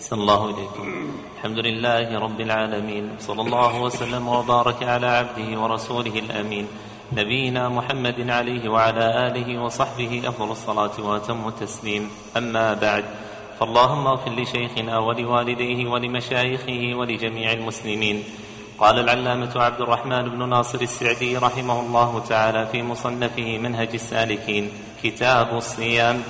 أحسن الله إليكم. الحمد لله رب العالمين. صلى الله وسلم وبارك على عبده ورسوله الأمين. نبينا محمد عليه وعلى آله وصحبه أفضل الصلاة وأتم التسليم. أما بعد فاللهم اغفر لشيخنا ولوالديه ولمشايخه ولجميع المسلمين. قال العلامة عبد الرحمن بن ناصر السعدي رحمه الله تعالى في مصنفه منهج السالكين كتاب الصيام.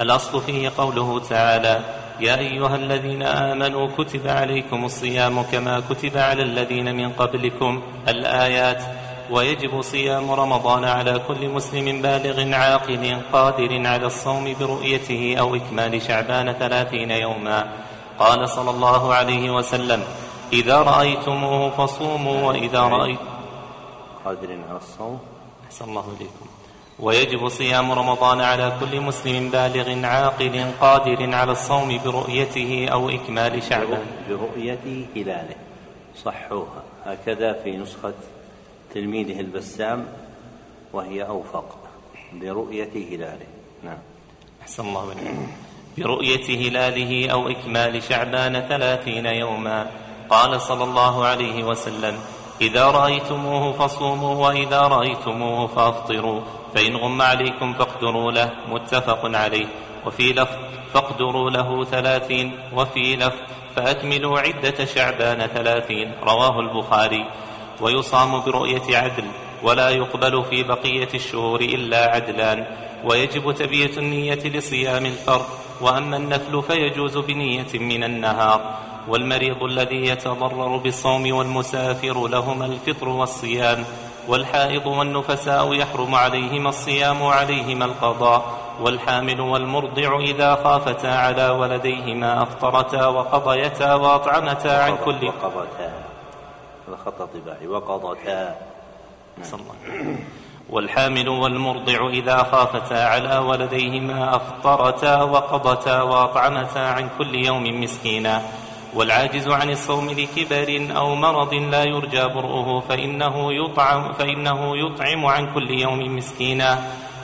الأصل فيه قوله تعالى يا أيها الذين آمنوا كتب عليكم الصيام كما كتب على الذين من قبلكم الآيات ويجب صيام رمضان على كل مسلم بالغ عاقل قادر على الصوم برؤيته أو إكمال شعبان ثلاثين يوما. قال صلى الله عليه وسلم إذا رأيتموه فصوموا وإذا رأيتم قادر على الصوم؟ أحسن الله إليكم. ويجب صيام رمضان على كل مسلم بالغ عاقل قادر على الصوم برؤيته أو إكمال شعبان. برؤية هلاله. صحوها. هكذا في نسخة تلميذه البسام وهي أوفق. برؤية هلاله. نعم. أحسن الله عليك برؤية هلاله أو إكمال شعبان ثلاثين يوما. قال صلى الله عليه وسلم إذا رأيتموه فصوموا وإذا رأيتموه فأفطروا. فإن غم عليكم فاقدروا له متفق عليه. وفي لفظ فاقدروا له ثلاثين وفي لفظ فأكملوا عدة شعبان ثلاثين رواه البخاري. ويصام برؤية عدل ولا يقبل في بقية الشهور إلا عدلان. ويجب تبية النية لصيام الفرض وأما النفل فيجوز بنية من النهار. والمريض الذي يتضرر بالصوم والمسافر لهما الفطر والصيام. والحائض والنفساء يحرم عليهما الصيام وعليهما القضاء والحامل والمرضع إذا خافتا على ولديهما أفطرتا وقضيتا وأطعمتا عن كل وقضتا. خطأ طباعي. وقضتا. والحامل والمرضع إذا خافتا على ولديهما أفطرتا وقضتا وأطعمتا عن كل يوم مسكينا. والعاجز عن الصوم لكبر أو مرض لا يرجى برؤه فإنه يطعم, فإنه يطعم عن كل يوم مسكينا.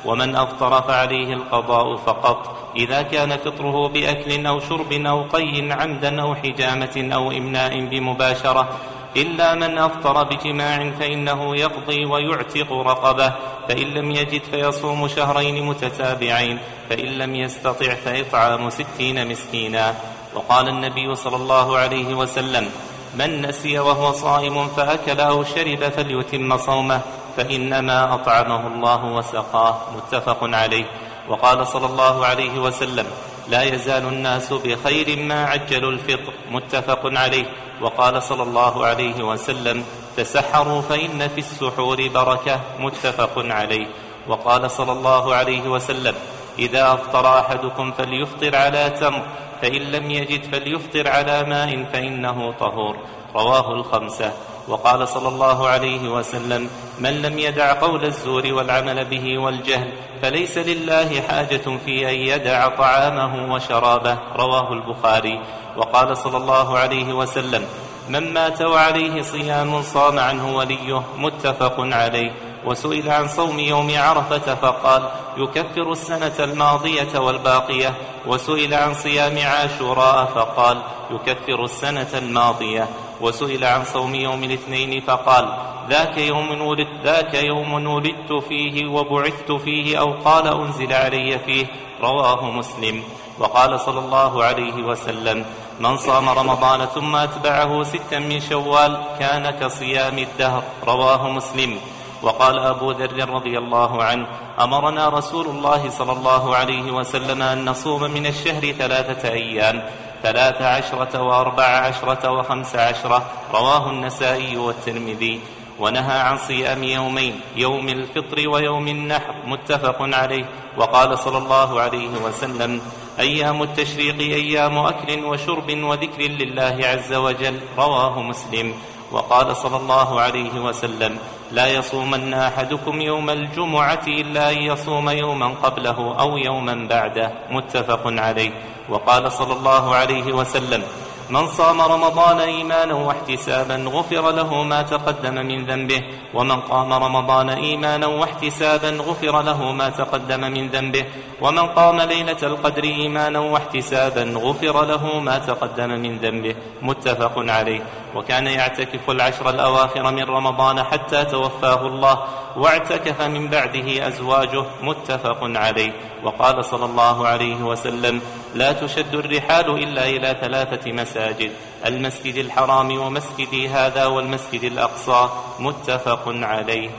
ومن أفطر فعليه القضاء فقط. إذا كان فطره بأكل أو شرب أو قي عمدا أو حجامة أو إمناء بمباشرة. إلا من أفطر بجماع فإنه يقضي ويعتق رقبة. فإن لم يجد فيصوم شهرين متتابعين. فإن لم يستطع فإطعام ستين مسكينا. وقال النبي صلى الله عليه وسلم من نسي وهو صائم فأكل أو شرب فليتم صومه فإنما أطعمه الله وسقاه. متفق عليه. وقال صلى الله عليه وسلم لا يزال الناس بخير ما عجلوا الفطر. متفق عليه. وقال صلى الله عليه وسلم تسحروا فإن في السحور بركة. متفق عليه. وقال صلى الله عليه وسلم إذا أفطر أحدكم فليفطر على تمر فإن لم يجد فليفطر على ماء فإنه طهور. رواه الخمسة. وقال صلى الله عليه وسلم من لم يدع قول الزور والعمل به والجهل فليس لله حاجة في أن يدع طعامه وشرابه. رواه البخاري. وقال صلى الله عليه وسلم من مات وعليه صيام صام عنه وليه متفق عليه. وسئل عن صوم يوم عرفة فقال يكفر السنة الماضية والباقية. وسئل عن صيام عاشوراء فقال يكفر السنة الماضية. وسئل عن صوم يوم الاثنين فقال ذاك يوم ولدت ذاك يوم ولدت فيه وبعثت فيه أو قال أنزل علي فيه. رواه مسلم. وقال صلى الله عليه وسلم من صام رمضان ثم أتبعه ستا من شوال كان كصيام الدهر. رواه مسلم. وقال أبو ذر رضي الله عنه أمرنا رسول الله صلى الله عليه وسلم أن نصوم من الشهر ثلاثة أيام ثلاث عشرة وأربع عشرة وخمس عشرة رواه النسائي والترمذي. ونهى عن صيام يومين يوم الفطر ويوم النحر متفق عليه. وقال صلى الله عليه وسلم أيام التشريق أيام أكل وشرب وذكر لله عز وجل رواه مسلم. وقال صلى الله عليه وسلم لا يصومن أحدكم يوم الجمعة إلا أن يصوم يوما قبله أو يوما بعده. متفق عليه. وقال صلى الله عليه وسلم من صام رمضان ايمانا واحتسابا غفر له ما تقدم من ذنبه ومن قام رمضان إيمانا واحتسابا غفر له ما تقدم من ذنبه ومن قام ليلة القدر إيمانا واحتسابا غفر له ما تقدم من ذنبه. متفق عليه. وكان يعتكف العشر الأواخر من رمضان حتى توفاه الله واعتكف من بعده أزواجه. متفق عليه. وقال صلى الله عليه وسلم لا تشد الرحال إلا إلى ثلاثة مساجد المسجد الحرام ومسجدي هذا والمسجد الأقصى. متفق عليه.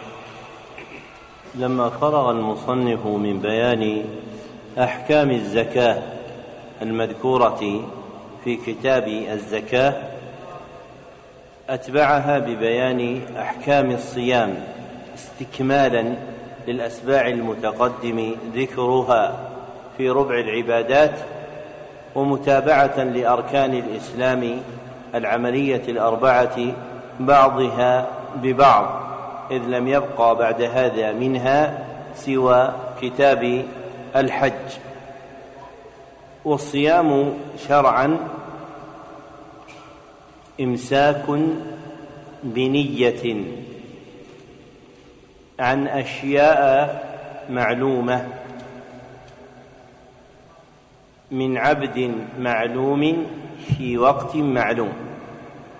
لما فرغ المصنف من بيان أحكام الزكاة المذكورة في كتاب الزكاة أتبعها ببيان أحكام الصيام استكمالا للأسباع المتقدم ذكرها في ربع العبادات ومتابعة لأركان الإسلام العملية الأربعة بعضها ببعض إذ لم يبقى بعد هذا منها سوى كتاب الحج. والصيام شرعا إمساك بنية. عن أشياء معلومة. من عبد معلوم في وقت معلوم.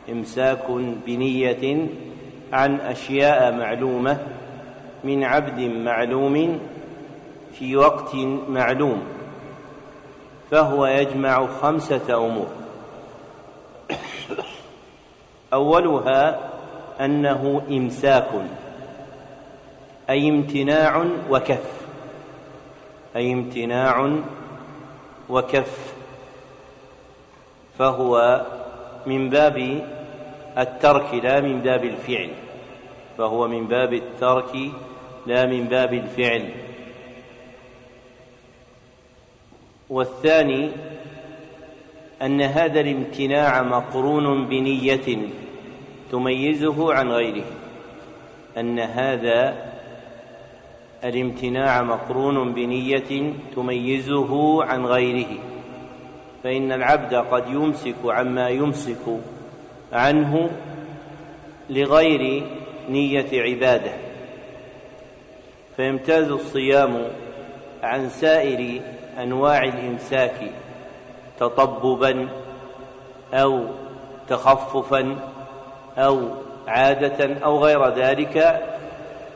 إمساك بنية عن أشياء معلومة. من عبد معلوم في وقت معلوم. فهو يجمع خمسة أمور. أولها أنه إمساك. أي امتناع وكف. أي امتناع وكف. فهو من باب الترك لا من باب الفعل. فهو من باب الترك لا من باب الفعل. والثاني أن هذا الامتناع مقرون بنية تميزه عن غيره. أن هذا الامتناع مقرون بنية تميزه عن غيره فإن العبد قد يمسك عما يمسك عنه لغير نية عبادة. فيمتاز الصيام عن سائر أنواع الإمساك تطببا أو تخففا أو عادة أو غير ذلك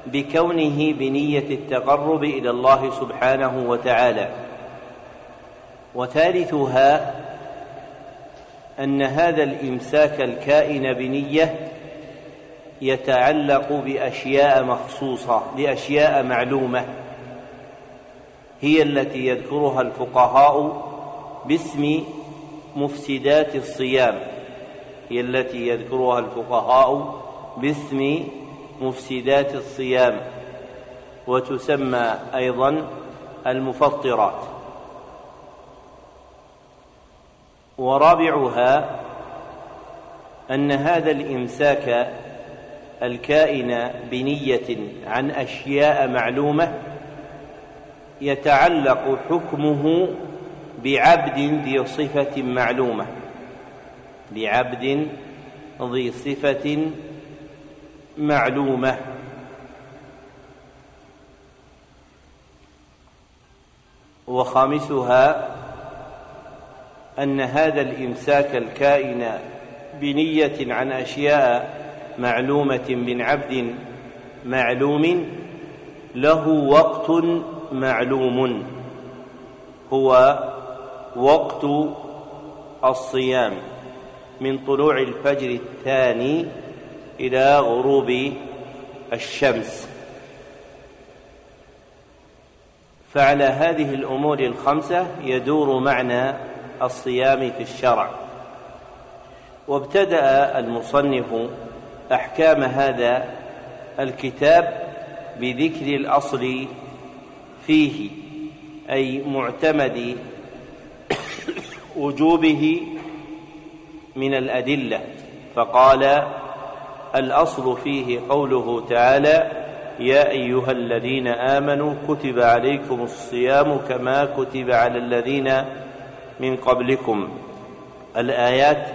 بكونه بنية التقرب إلى الله سبحانه وتعالى. وثالثها أن هذا الإمساك الكائن بنية يتعلق بأشياء مخصوصة لاشياء معلومة هي التي يذكرها الفقهاء باسم مفسدات الصيام. هي التي يذكرها الفقهاء باسم مفسدات الصيام وتسمى أيضا المفطرات. ورابعها أن هذا الإمساك الكائن بنية عن أشياء معلومة يتعلق حكمه بعبد ذي صفة معلومة بعبد ذي صفة معلومة. وخامسها أن هذا الإمساك الكائن بنية عن أشياء معلومة من عبد معلوم له وقت معلوم. هو وقت الصيام من طلوع الفجر الثاني إلى غروب الشمس. فعلى هذه الأمور الخمسة يدور معنى الصيام في الشرع. وابتدأ المصنف أحكام هذا الكتاب بذكر الأصل فيه أي معتمد وجوبه من الأدلة. فقال الأصل فيه قوله تعالى يا أيها الذين آمنوا كتب عليكم الصيام كما كتب على الذين من قبلكم. الآيات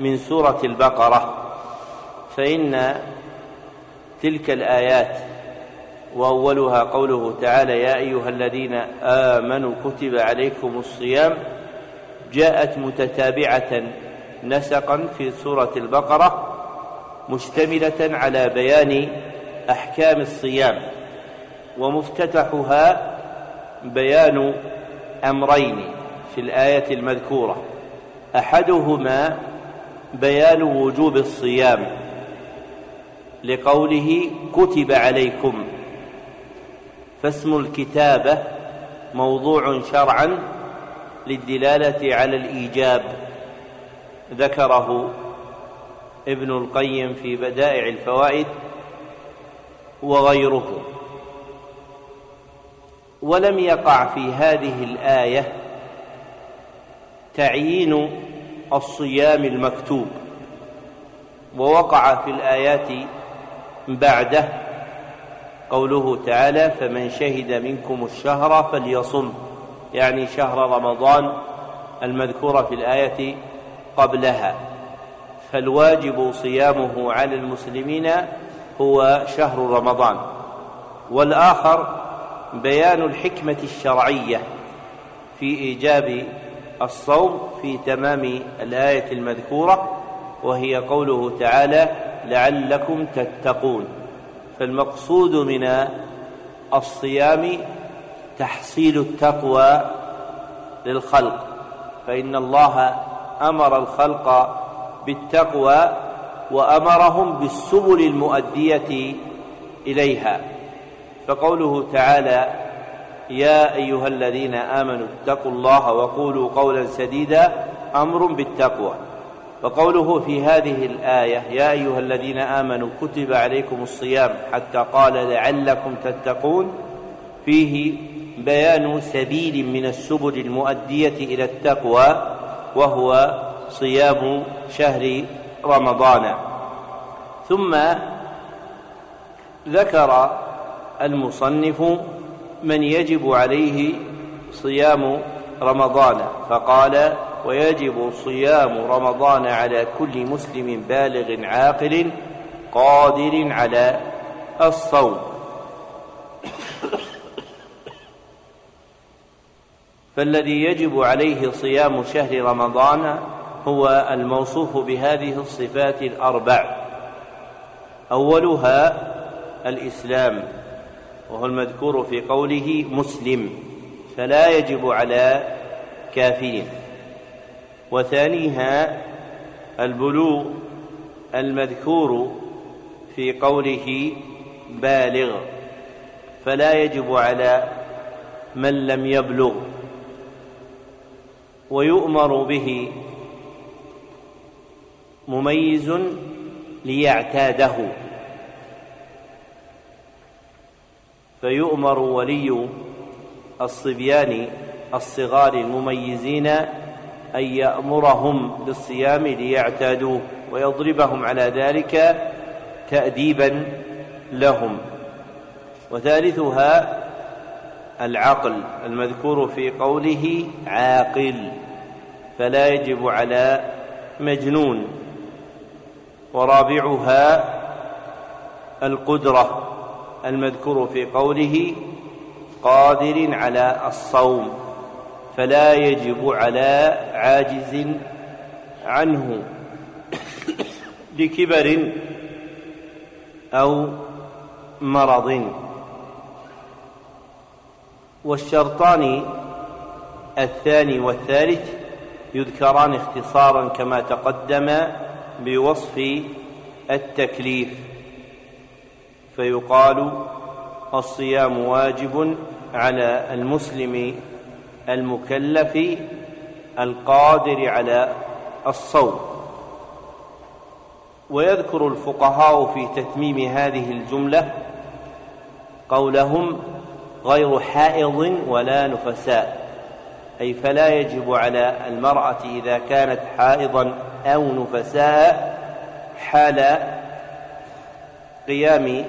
من سورة البقرة. فإن تلك الآيات وأولها قوله تعالى يا أيها الذين آمنوا كتب عليكم الصيام جاءت متتابعة نسقا في سورة البقرة. مشتملة على بيان أحكام الصيام ومفتتحها بيان أمرين في الآية المذكورة. أحدهما بيان وجوب الصيام لقوله كتب عليكم فاسم الكتابة موضوع شرعا للدلالة على الإيجاب ذكره ابن القيم في بدائع الفوائد وغيره. ولم يقع في هذه الآية تعيين الصيام المكتوب ووقع في الآيات بعده قوله تعالى فمن شهد منكم الشهر فليصم يعني شهر رمضان المذكور في الآية قبلها. فالواجب صيامه على المسلمين هو شهر رمضان. والآخر بيان الحكمة الشرعية في إيجاب الصوم في تمام الآية المذكورة وهي قوله تعالى لعلكم تتقون. فالمقصود من الصيام تحصيل التقوى للخلق فإن الله أمر الخلق بالتقوى وأمرهم بالسبل المؤدية إليها. فقوله تعالى يا أيها الذين آمنوا اتقوا الله وقولوا قولا سديدا أمر بالتقوى. وقوله في هذه الآية يا أيها الذين آمنوا كتب عليكم الصيام حتى قال لعلكم تتقون. فيه بيان سبيل من السبل المؤدية إلى التقوى وهو صيام شهر رمضان. ثم ذكر المصنف من يجب عليه صيام رمضان فقال ويجب صيام رمضان على كل مسلم بالغ عاقل قادر على الصوم. فالذي يجب عليه صيام شهر رمضان هو الموصوف بهذه الصفات الأربع. أولها الإسلام وهو المذكور في قوله مسلم فلا يجب على كافر. وثانيها البلوغ المذكور في قوله بالغ فلا يجب على من لم يبلغ. ويؤمر به مميز ليعتاده. فيؤمر ولي الصبيان الصغار المميزين أن يأمرهم بالصيام ليعتادوه ويضربهم على ذلك تأديبا لهم. وثالثها العقل المذكور في قوله عاقل فلا يجب على مجنون. ورابعها القدرة المذكور في قوله قادر على الصوم فلا يجب على عاجز عنه لكبر أو مرض. والشرطان الثاني والثالث يذكران اختصارا كما تقدم بوصف التكليف فيقال الصيام واجب على المسلم المكلف القادر على الصوم. ويذكر الفقهاء في تتميم هذه الجملة قولهم غير حائض ولا نفساء أي فلا يجب على المرأة إذا كانت حائضا أو نفساء حال قيام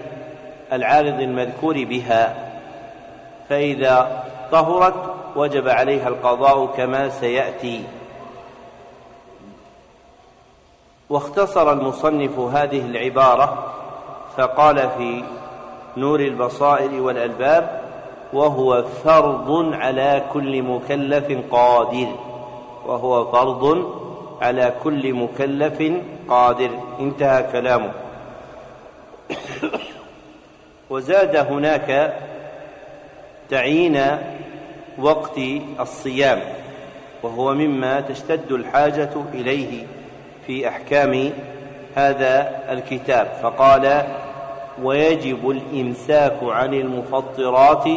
العارض المذكور بها. فإذا طهرت وجب عليها القضاء كما سيأتي. واختصر المصنف هذه العبارة فقال في نور البصائر والألباب وهو فرض على كل مكلف قادر وهو فرض على كل مكلف قادر. انتهى كلامه. وزاد هناك تعيين وقت الصيام وهو مما تشتد الحاجة إليه في أحكام هذا الكتاب. فقال ويجب الإمساك عن المفطرات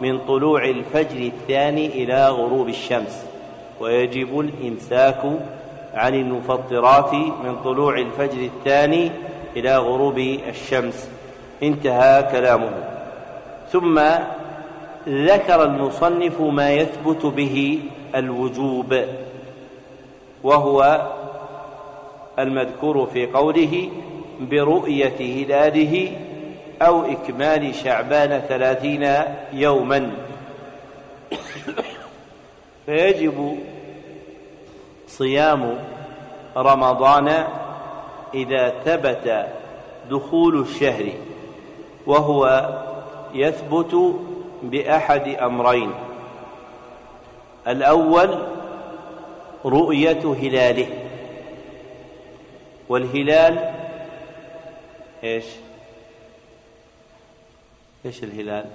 من طلوع الفجر الثاني إلى غروب الشمس. ويجب الإمساك عن المفطرات من طلوع الفجر الثاني إلى غروب الشمس. انتهى كلامه. ثم ذكر المصنف ما يثبت به الوجوب وهو المذكور في قوله برؤية هلاله أو إكمال شعبان ثلاثين يوما. فيجب صيام رمضان إذا ثبت دخول الشهر وهو يثبت بأحد أمرين. الأول رؤية هلاله. والهلال إيش؟ إيش الهلال؟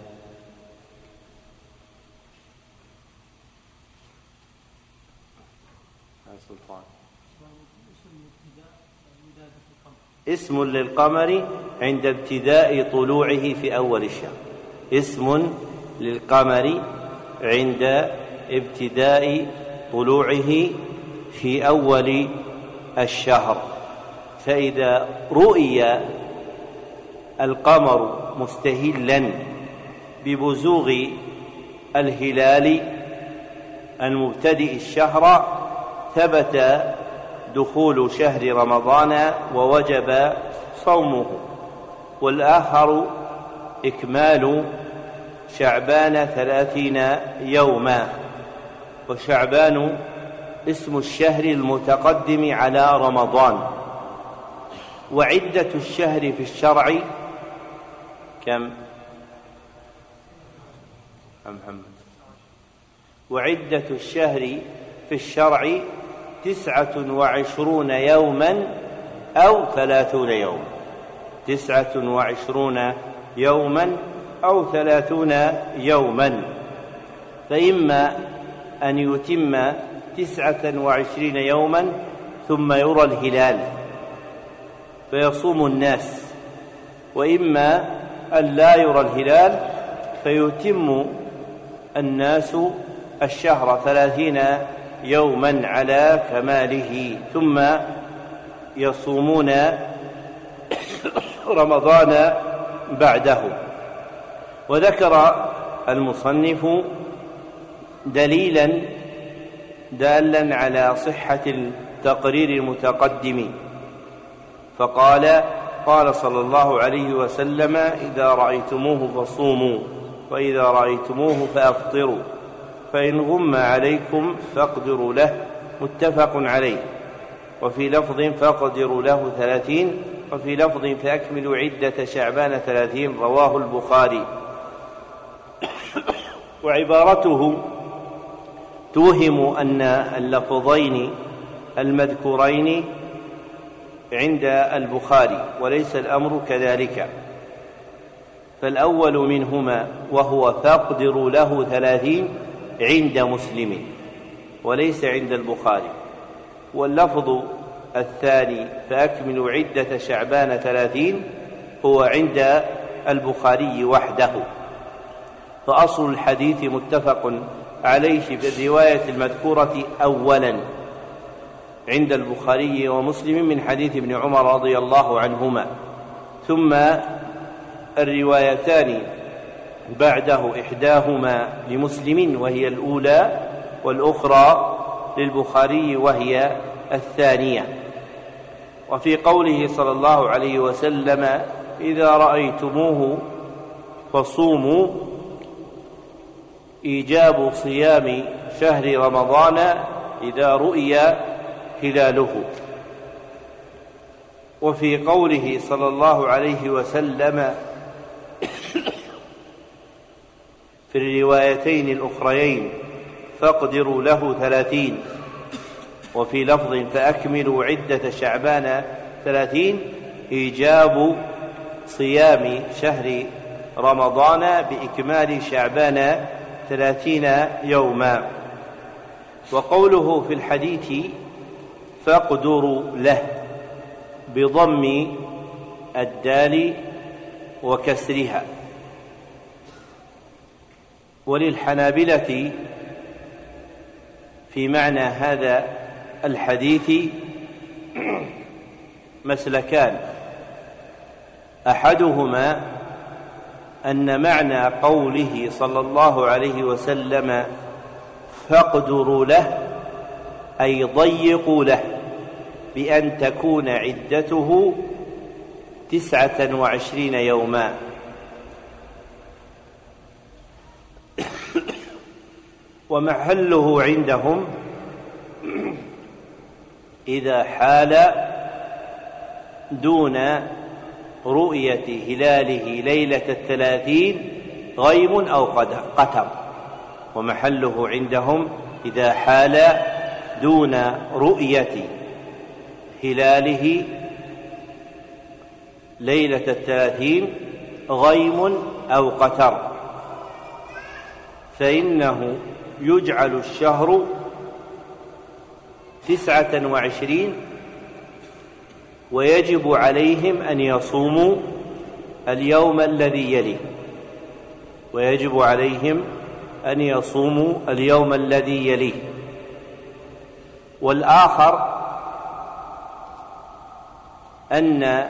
اسم للقمر عند ابتداء طلوعه في أول الشهر. اسم للقمر عند ابتداء طلوعه في أول الشهر. فإذا رؤي القمر مستهلا ببزوغ الهلال المبتدئ الشهر ثبت دخول شهر رمضان ووجب صومه. والآخر إكمال شعبان ثلاثين يوما. وشعبان اسم الشهر المتقدم على رمضان. وعدة الشهر في الشرع كم؟ محمد؟ وعدة الشهر في الشرع تسعة وعشرون يوما أو ثلاثون يوما. تسعة وعشرون يوما أو ثلاثون يوما. فإما أن يتم تسعة وعشرين يوما ثم يرى الهلال فيصوم الناس وإما أن لا يرى الهلال فيتم الناس الشهر ثلاثين يوما على كماله ثم يصومون رمضان بعده. وذكر المصنف دليلا دالا على صحة التقرير المتقدم. فقال قال صلى الله عليه وسلم إذا رأيتموه فصوموا وإذا رأيتموه فأفطروا. فإن غم عليكم فاقدروا له متفق عليه. وفي لفظ فاقدروا له ثلاثين وفي لفظ فأكملوا عدة شعبان ثلاثين رواه البخاري. وعبارته توهم أن اللفظين المذكورين عند البخاري وليس الأمر كذلك. فالأول منهما وهو فاقدروا له ثلاثين عند مسلم وليس عند البخاري. واللفظ الثاني فأكملوا عدة شعبان ثلاثين هو عند البخاري وحده. فأصل الحديث متفق عليه في الرواية المذكورة أولا. عند البخاري ومسلم من حديث ابن عمر رضي الله عنهما. ثم الروايتان بعده إحداهما لمسلم وهي الأولى والأخرى للبخاري وهي الثانية. وفي قوله صلى الله عليه وسلم إذا رأيتموه فصوموا. إيجاب صيام شهر رمضان إذا رؤي هلاله وفي قوله صلى الله عليه وسلم في الروايتين الأخريين فاقدروا له ثلاثين. وفي لفظ فأكملوا عدة شعبان ثلاثين إيجاب صيام شهر رمضان بإكمال شعبان ثلاثين يوما. وقوله في الحديث فاقدروا له بضم الدال وكسرها. وللحنابلة في معنى هذا الحديث مسلكان. أحدهما أن معنى قوله صلى الله عليه وسلم فاقدروا له أي ضيقوا له بأن تكون عدته تسعة وعشرين يوما. ومحله عندهم إذا حال دون رؤية هلاله ليلة الثلاثين غيم أو قتر. ومحله عندهم إذا حال دون رؤية هلاله ليلة الثلاثين غيم أو قتر. فإنه يجعل الشهر تسعة وعشرين ويجب عليهم أن يصوموا اليوم الذي يليه ويجب عليهم أن يصوموا اليوم الذي يليه والآخر أن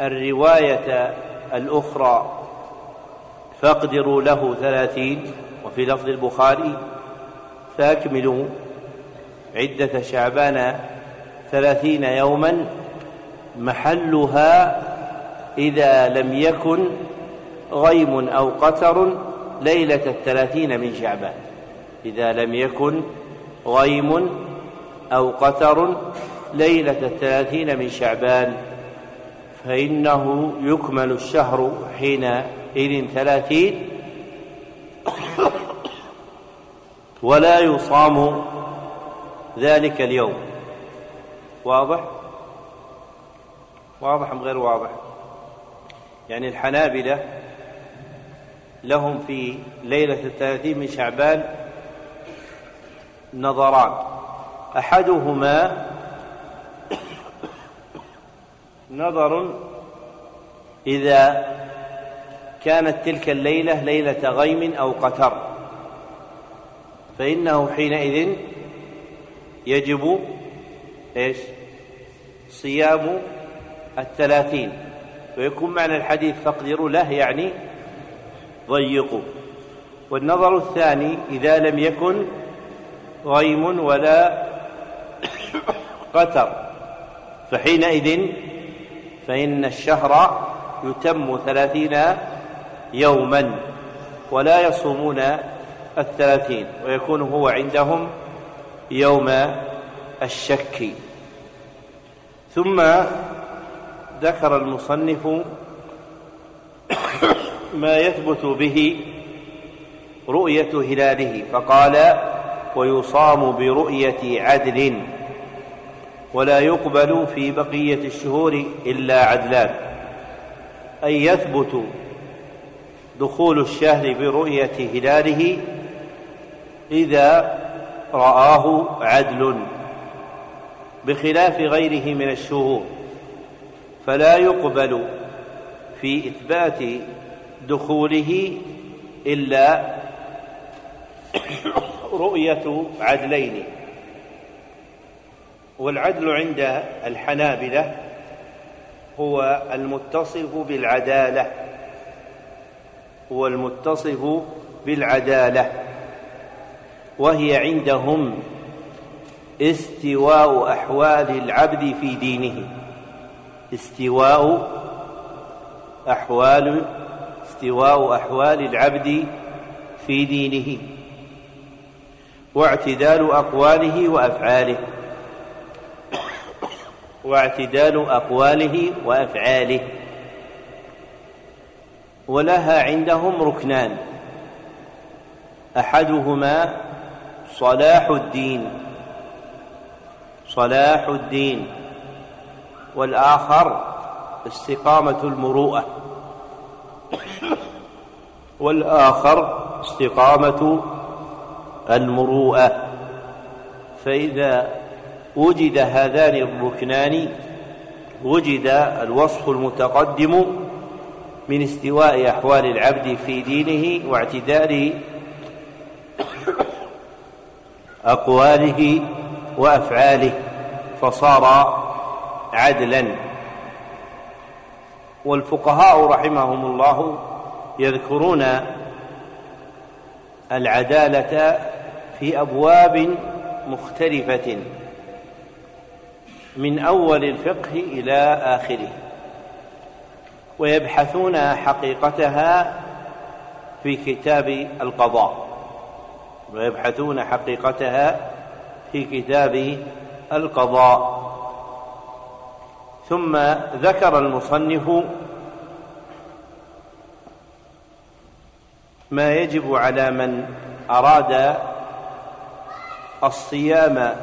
الرواية الأخرى فاقدروا له ثلاثين وفي لفظ البخاري فأكملوا عدة شعبان ثلاثين يوما محلها إذا لم يكن غيم أو قتر ليلة الثلاثين من شعبان. إذا لم يكن غيم أو قتر ليلة الثلاثين من شعبان فإنه يكمل الشهر حينئذ ثلاثين. ولا يصام ذلك اليوم. واضح؟ واضح أم غير واضح؟ يعني الحنابلة لهم في ليلة الثلاثين من شعبان نظران. أحدهما نظر إذا كانت تلك الليلة ليلة غيم أو قتر. فإنه حينئذ يجب إيش؟ صيام الثلاثين. ويكون معنى الحديث فاقدروا له يعني ضيقوا. والنظر الثاني إذا لم يكن غيم ولا قتر. فحينئذ فإن الشهر يتم ثلاثين يوما ولا يصومون الثلاثين ويكون هو عندهم يوم الشك. ثم ذكر المصنف ما يثبت به رؤية هلاله فقال ويصام برؤية عدل ولا يقبل في بقية الشهور إلا عدلان أي يثبت دخول الشهر برؤية هلاله إذا رآه عدل بخلاف غيره من الشهور فلا يقبل في إثبات دخوله إلا رؤية عدلين. والعدل عند الحنابلة هو المتصف بالعدالة. هو المتصف بالعدالة وهي عندهم استواء أحوال العبد في دينه. استواء أحوال استواء أحوال العبد في دينه واعتدال أقواله وأفعاله. واعتدال أقواله وأفعاله. ولها عندهم ركنان. أحدهما صلاح الدين. صلاح الدين. والآخر استقامة المروءة. والآخر استقامة المروءة. فإذا وجد هذان الركنان وجد الوصف المتقدم من استواء أحوال العبد في دينه واعتدال أقواله وأفعاله فصار عدلا. والفقهاء رحمهم الله يذكرون العدالة في أبواب مختلفة من أول الفقه إلى آخره. ويبحثون حقيقتها في كتاب القضاء. ويبحثون حقيقتها في كتاب القضاء. ثم ذكر المصنف ما يجب على من أراد الصيام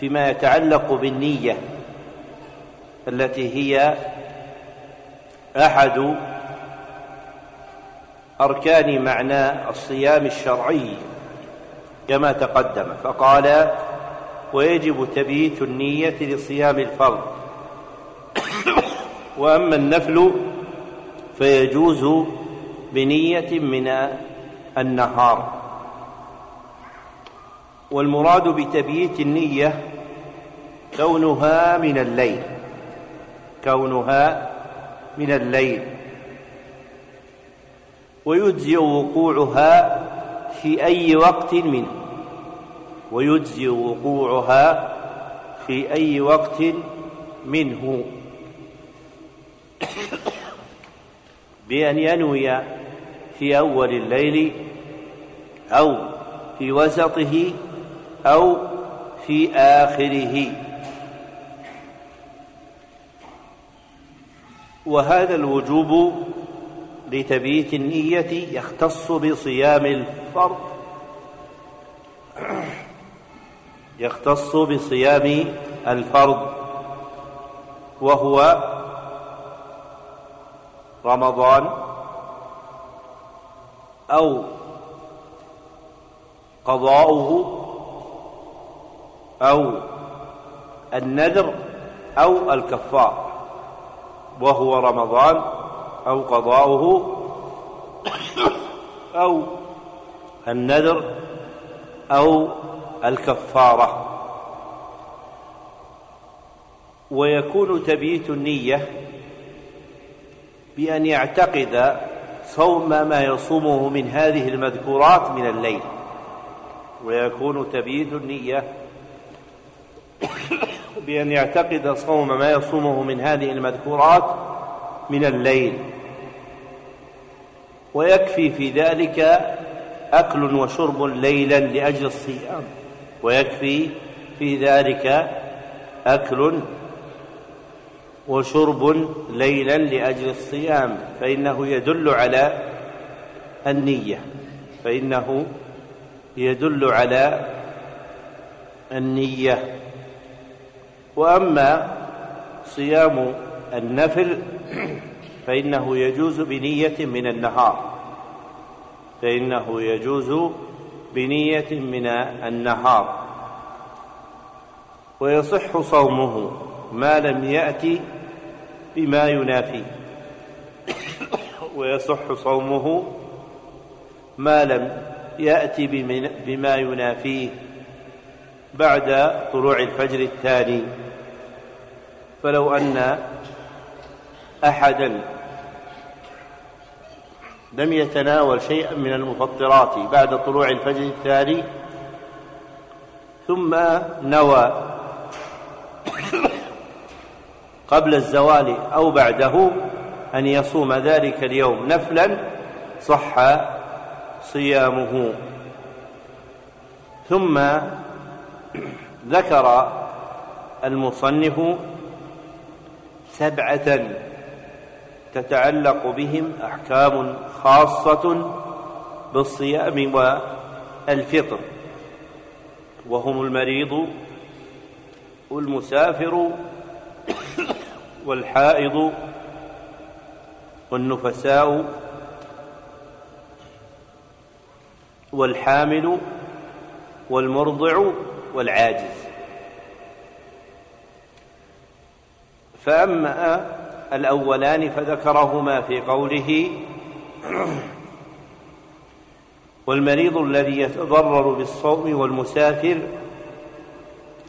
فيما يتعلق بالنية التي هي أحد أركان معنى الصيام الشرعي كما تقدم فقال ويجب تبييت النية لصيام الفرض. وأما النفل فيجوز بنية من النهار. والمراد بتبييت النية كونها من الليل كونها من الليل. ويجزئ وقوعها في أي وقت منه ويجزئ وقوعها في أي وقت منه. بأن ينوي في أول الليل أو في وسطه أو في آخره. وهذا الوجوب لتبييت النية يختص بصيام الفرض. يختص بصيام الفرض. وهو رمضان أو قضاؤه أو النذر أو الكفار. وهو رمضان أو قضاؤه أو النذر أو الكفارة. ويكون تبييت النية بأن يعتقد صوم ما يصومه من هذه المذكورات من الليل. ويكون تبييت النية بأن يعتقد صوم ما يصومه من هذه المذكورات من الليل. ويكفي في ذلك أكل وشرب ليلا لأجل الصيام. ويكفي في ذلك أكل وشرب ليلا لأجل الصيام. فإنه يدل على النية. فإنه يدل على النية. وأما صيام النفل فإنه يجوز بنية من النهار. فإنه يجوز بنية من النهار. ويصح صومه ما لم يأت بما ينافيه ويصح صومه ما لم يأت بما ينافيه. بعد طلوع الفجر الثاني. فلو أن أحدا لم يتناول شيئا من المفطرات بعد طلوع الفجر الثاني ثم نوى قبل الزوال أو بعده أن يصوم ذلك اليوم نفلا صح صيامه. ثم ذكر المصنف سبعة تتعلق بهم أحكام خاصة بالصيام والفطر وهم المريض والمسافر والحائض والنفساء والحامل والمرضع والعاجز. فأما الأولان فذكرهما في قوله والمريض الذي يتضرر بالصوم والمسافر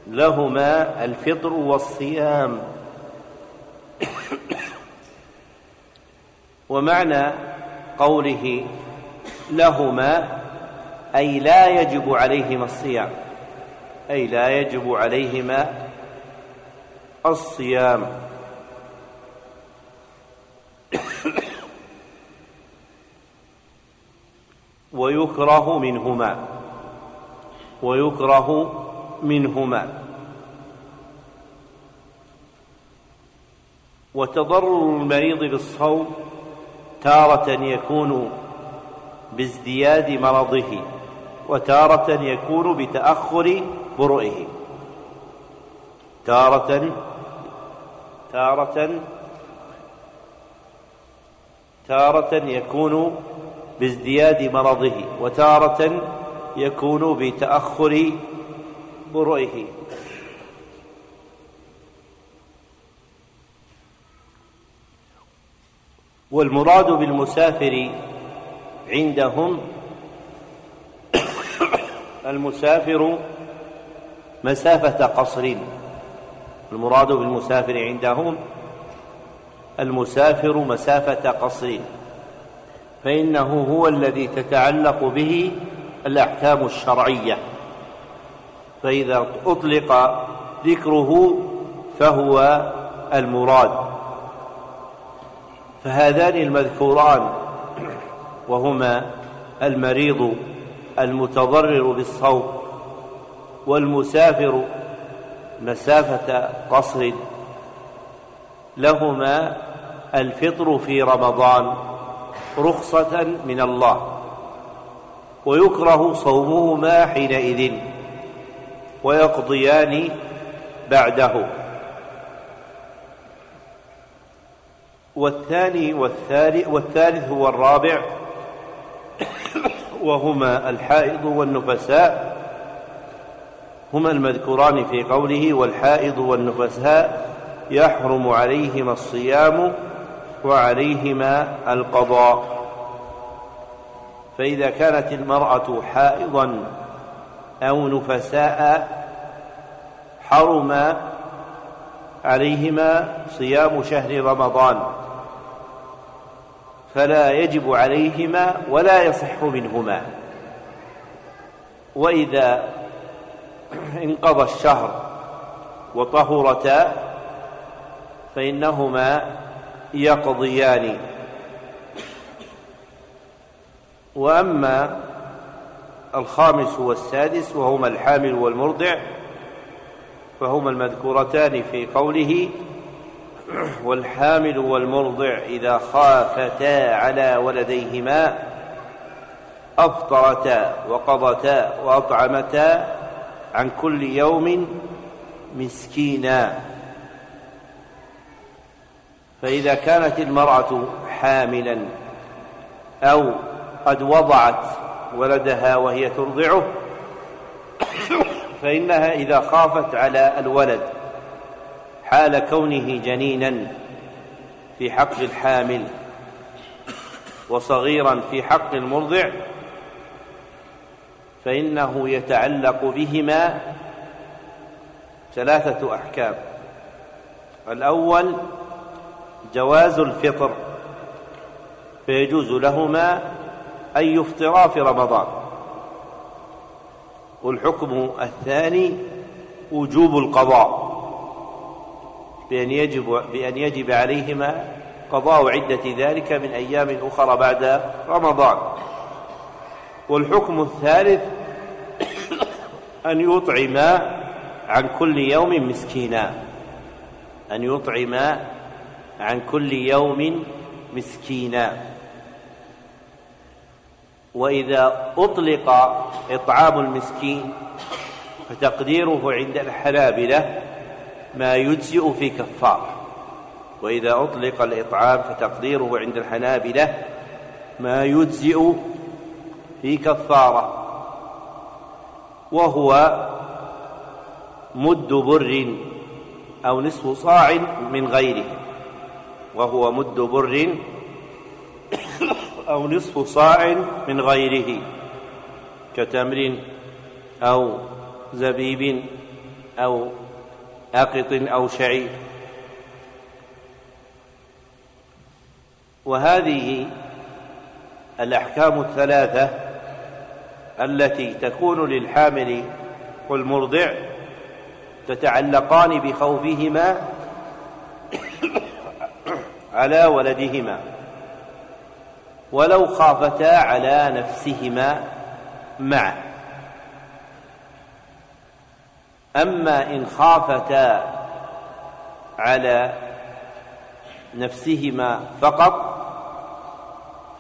لهما الفطر والصيام. ومعنى قوله لهما أي لا يجب عليهما الصيام. أي لا يجب عليهما الصيام. ويكره منهما. ويكره منهما. وتضرر المريض بالصوم تارة يكون بازدياد مرضه وتارة يكون بتأخر برؤه تارة تارة تارة يكون بازدياد مرضه وتارة يكون بتأخر برؤه والمراد بالمسافر عندهم المسافر مسافة قصر. المراد بالمسافر عندهم المسافر مسافة قصر. فإنه هو الذي تتعلق به الأحكام الشرعية. فإذا أطلق ذكره فهو المراد. فهذان المذكوران وهما المريض المتضرر بالصوم والمسافر مسافة قصر لهما الفطر في رمضان رخصة من الله ويكره صومهما حينئذ ويقضيان بعده. والثاني والثالث, والثالث هو الرابع وهما الحائض والنفساء هما المذكوران في قوله والحائض والنفساء يحرم عليهما الصيام وعليهما القضاء. فإذا كانت المرأة حائضا أو نفساء حرم عليهما صيام شهر رمضان فلا يجب عليهما ولا يصح منهما. وإذا انقضى الشهر وطهرتا فإنهما يقضيان. وأما الخامس والسادس وهما الحامل والمرضع فهما المذكورتان في قوله والحامل والمرضع إذا خافتا على ولديهما أفطرتا وقضتا وأطعمتا عن كل يوم مسكينا. فإذا كانت المرأة حاملا أو قد وضعت ولدها وهي ترضعه فإنها إذا خافت على الولد حال كونه جنينا في حق الحامل وصغيرا في حق المرضع فإنه يتعلق بهما ثلاثة أحكام. الأول جواز الفطر فيجوز لهما أن يفطرا في رمضان. والحكم الثاني وجوب القضاء بأن يجب بأن يجب عليهما قضاء عدة ذلك من أيام أخرى بعد رمضان. والحكم الثالث أن يطعما عن كل يوم مسكينا. أن يطعم عن كل يوم مسكينا. وإذا أطلق إطعام المسكين فتقديره عند الحنابلة ما يجزئ في كفارة وإذا أطلق الإطعام فتقديره عند الحنابلة ما يجزئ في كفارة. وهو مد بر أو نصف صاع من غيره. وهو مد بر أو نصف صاع من غيره. كتمر أو زبيب أو أقط أو شعير. وهذه الأحكام الثلاثة التي تكون للحامل والمرضع تتعلقان بخوفهما على ولدهما ولو خافتا على نفسهما معا. أما إن خافتا على نفسهما فقط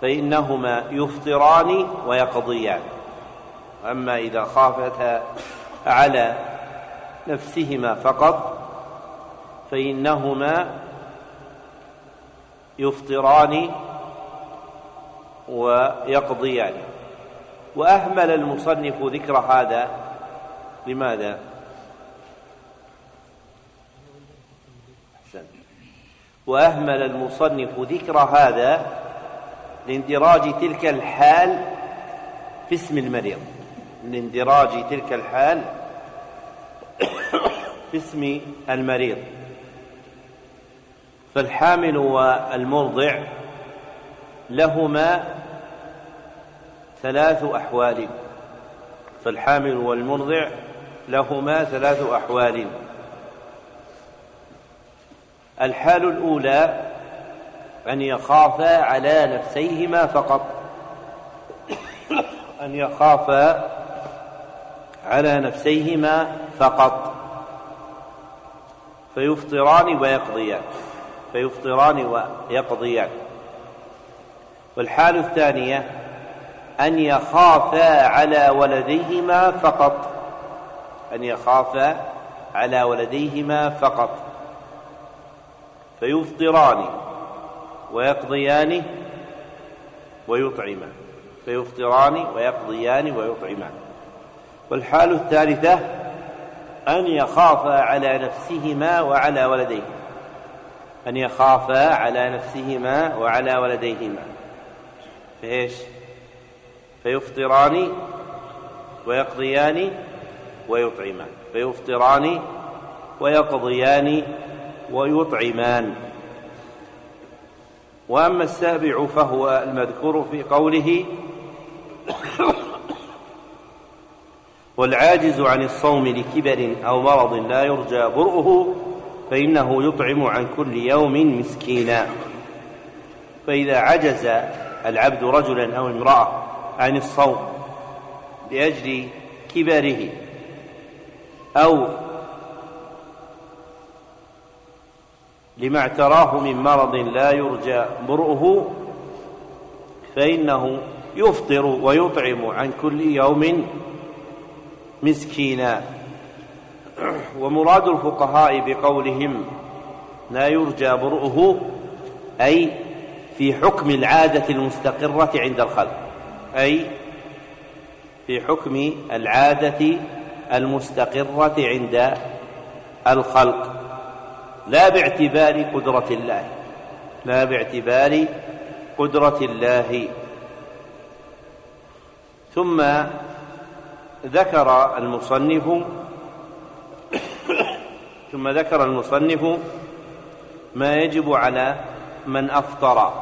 فإنهما يفطران ويقضيان. أما إذا خافتا على نفسهما فقط فإنهما يفطران ويقضيان. وأهمل المصنف ذكر هذا. لماذا؟ وأهمل المصنف ذكر هذا لاندراج تلك الحال في اسم المريض. لاندراج تلك الحال في اسم المريض. فالحامل والمرضع لهما ثلاث أحوال. فالحامل والمرضع لهما ثلاث أحوال. الحال الأولى أن يخافا على نفسيهما فقط. أن يخافا على نفسيهما فقط. فيفطران ويقضيان. فيفطران ويقضيان. والحال الثانية أن يخافا على ولديهما فقط. أن يخافا على ولديهما فقط. فيفطران ويقضيان ويطعمان. فيفطران ويقضيان ويطعمان. والحال الثالثة أن يخافا على نفسهما وعلى ولديهما. أن يخافا على نفسهما وعلى ولديهما. فإيش؟ فيفطران ويقضيان ويطعمان. فيفطران ويقضيان ويطعمان. وأما السابع فهو المذكور في قوله والعاجز عن الصوم لكبر أو مرض لا يرجى برؤه فإنه يطعم عن كل يوم مسكينا. فإذا عجز العبد رجلا أو امرأة عن الصوم لأجل كبره أو لما اعتراه من مرض لا يرجى برؤه فإنه يفطر ويطعم عن كل يوم مسكينا. ومراد الفقهاء بقولهم لا يرجى برؤه أي في حكم العادة المستقرة عند الخلق أي في حكم العادة المستقرة عند الخلق. لا باعتبار قدرة الله لا باعتبار قدرة الله. ثم ذكر المصنف ثم ذكر المصنف ما يجب على من أفطر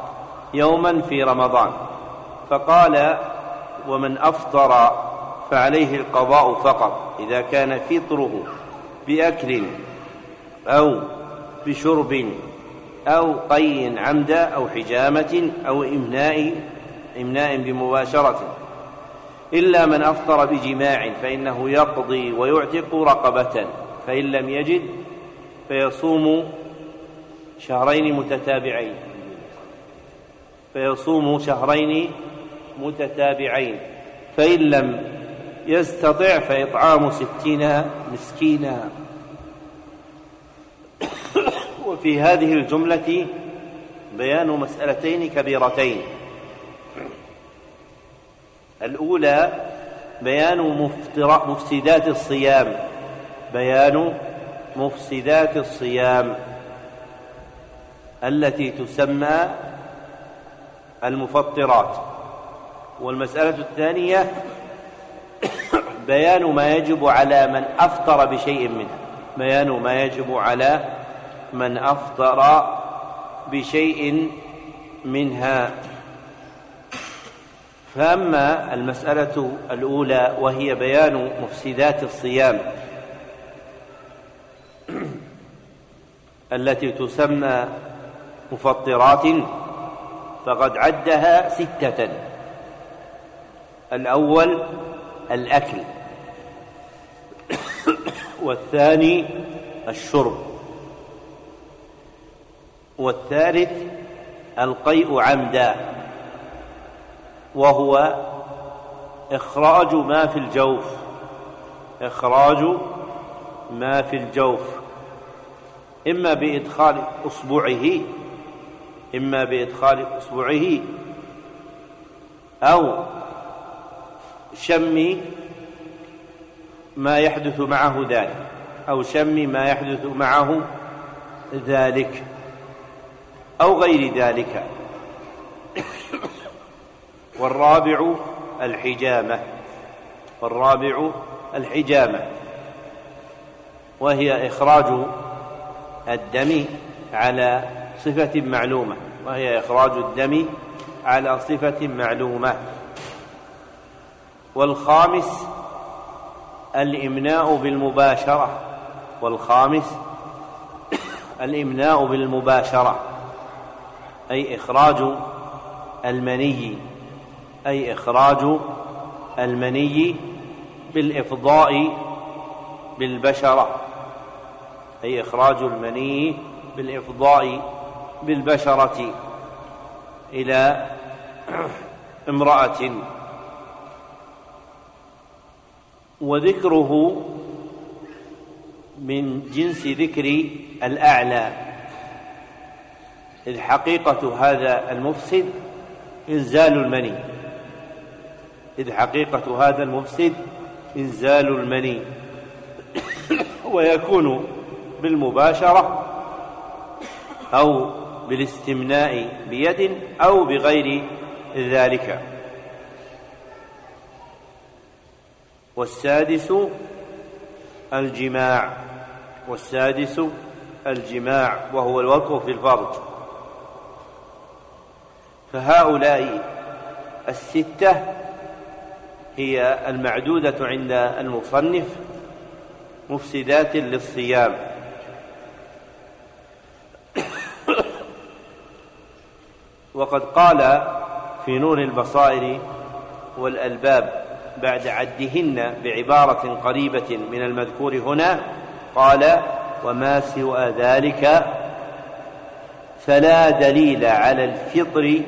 يوما في رمضان فقال ومن أفطر فعليه القضاء فقط إذا كان فطره بأكل أو بشرب أو قي عمدا أو حجامة أو إمناء إمناء بمباشرة إلا من أفطر بجماع فإنه يقضي ويعتق رقبة فإن لم يجد فيصوم شهرين متتابعين. فيصوم شهرين متتابعين. فإن لم يستطع فإطعام ستين مسكينا. وفي هذه الجملة بيان مسألتين كبيرتين. الأولى بيان مفسدات الصيام. بيان مفسدات الصيام التي تسمى المفطرات. والمسألة الثانية بيان ما يجب على من أفطر بشيء منها بيان ما يجب على من أفطر بشيء منها. فأما المسألة الأولى وهي بيان مفسدات الصيام التي تسمى مفطرات فقد عدها ستة. الأول الأكل. والثاني الشرب. والثالث القيء عمدا. وهو إخراج ما في الجوف. إخراج ما في الجوف. إما بإدخال إصبعه إما بإدخال إصبعه أو شم ما يحدث معه ذلك أو شم ما يحدث معه ذلك أو غير ذلك. والرابع الحجامة. والرابع الحجامة. وهي إخراج الدم على صفة معلومة. وهي إخراج الدم على صفة معلومة. والخامس الإمناء بالمباشرة. والخامس الإمناء بالمباشرة. أي إخراج المني أي إخراج المني بالإفضاء بالبشرة. أي إخراج المني بالإفضاء بالبشرة إلى امرأة. وذكره من جنس ذكر الأعلى. إذ حقيقة هذا المفسد إنزال المني. إذ حقيقة هذا المفسد إنزال المني. ويكون بالمباشرة أو بالاستمناء بيد أو بغير ذلك. والسادس الجماع. والسادس الجماع وهو الوطء في الفرج فهؤلاء الستة هي المعدودة عند المصنف مفسدات للصيام. وقد قال في نور البصائر والألباب بعد عدهن بعبارة قريبة من المذكور هنا قال وما سوى ذلك فلا دليل على الفطر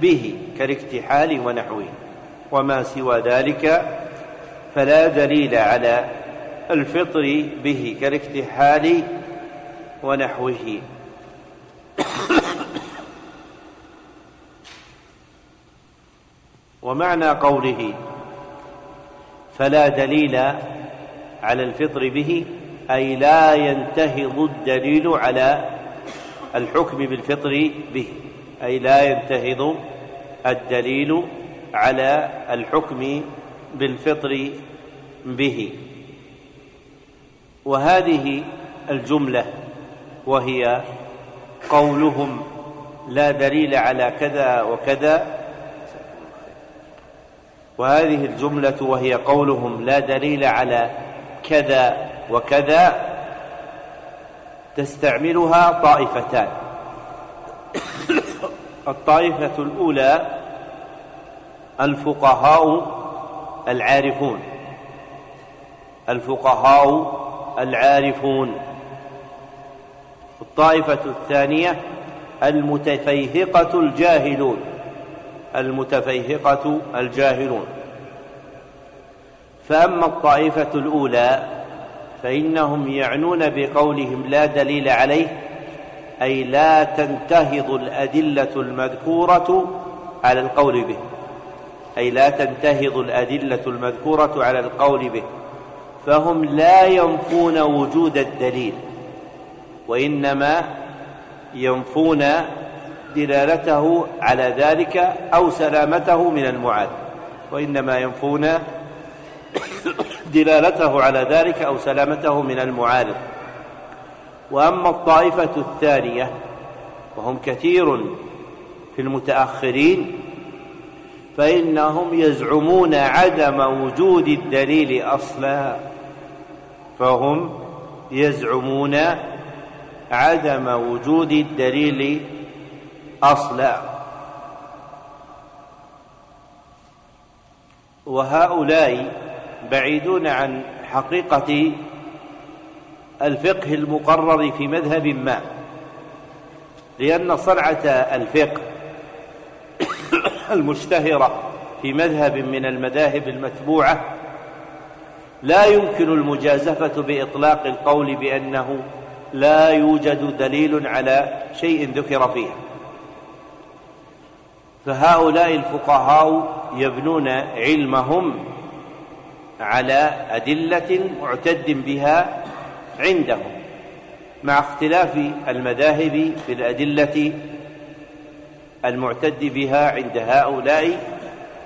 به كالاكتحال ونحوه. وما سوى ذلك فلا دليل على الفطر به كالاكتحال ونحوه. ومعنى قوله فلا دليل على الفطر به أي لا ينتهض الدليل على الحكم بالفطر به أي لا ينتهض الدليل على الحكم بالفطر به. وهذه الجملة وهي قولهم لا دليل على كذا وكذا. وهذه الجملة وهي قولهم لا دليل على كذا وكذا. تستعملها طائفتان. الطائفة الأولى الفقهاء العارفون. الفقهاء العارفون. الطائفة الثانية المتفيهقة الجاهلون. المتفيهقة الجاهلون. فأما الطائفة الأولى فإنهم يعنون بقولهم لا دليل عليه أي لا تنتهض الأدلة المذكورة على القول به أي لا تنتهض الأدلة المذكورة على القول به فهم لا ينفون وجود الدليل وإنما ينفون دلالته على ذلك أو سلامته من المعاد وإنما ينفون دلالته على ذلك أو سلامته من المعارض وأما الطائفة الثانية وهم كثير في المتأخرين فإنهم يزعمون عدم وجود الدليل أصلا. فهم يزعمون عدم وجود الدليل أصلا. وهؤلاء بعيدون عن حقيقة الفقه المقرر في مذهب ما لأن صنعة الفقه المشتهرة في مذهب من المذاهب المتبوعة لا يمكن المجازفة بإطلاق القول بأنه لا يوجد دليل على شيء ذكر فيها فهؤلاء الفقهاء يبنون علمهم على أدلة معتد بها عندهم مع اختلاف المذاهب في الأدلة المعتد بها عند هؤلاء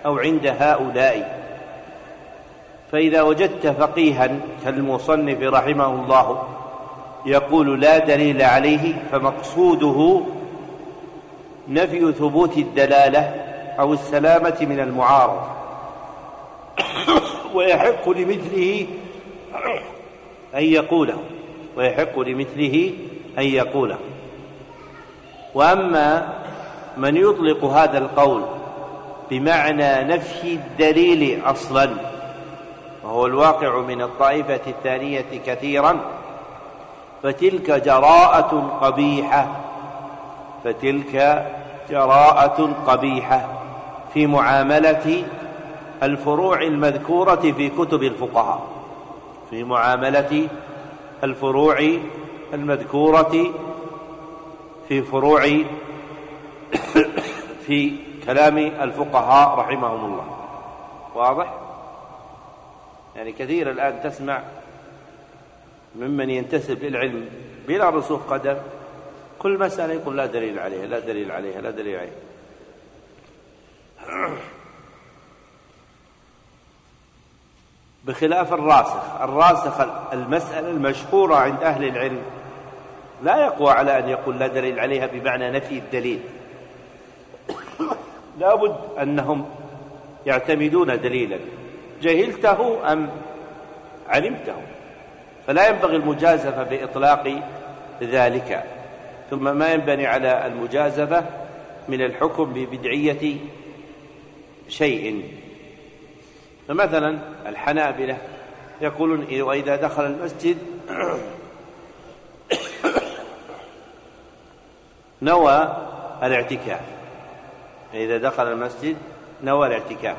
أو عند هؤلاء. فإذا وجدت فقيها كالمصنف رحمه الله يقول لا دليل عليه فمقصوده نفي ثبوت الدلالة أو السلامة من المعارض. ويحق لمثله أن يقوله. ويحق لمثله أن يقوله. وأما من يطلق هذا القول بمعنى نفي الدليل أصلا وهو الواقع من الطائفة الثانية كثيرا فتلك جراءة قبيحة فتلك جراءة قبيحة في معاملة الفروع المذكورة في كتب الفقهاء في معاملة الفروع المذكورة في فروع في كلام الفقهاء رحمهم الله. واضح؟ يعني كثير الآن تسمع ممن ينتسب للعلم بلا رسوخ قدم كل مسألة يقول لا دليل عليها لا دليل عليها لا دليل عليها. بخلاف الراسخ الراسخ المسألة المشهورة عند أهل العلم لا يقوى على أن يقول لا دليل عليها بمعنى نفي الدليل. لابد أنهم يعتمدون دليلا. جهلته أم علمته؟ فلا ينبغي المجازفة بإطلاق ذلك. ثم ما ينبني على المجازفة من الحكم ببدعية شيء. فمثلا الحنابلة يقولون وإذا دخل المسجد نوى الاعتكاف. إذا دخل المسجد نوى الاعتكاف.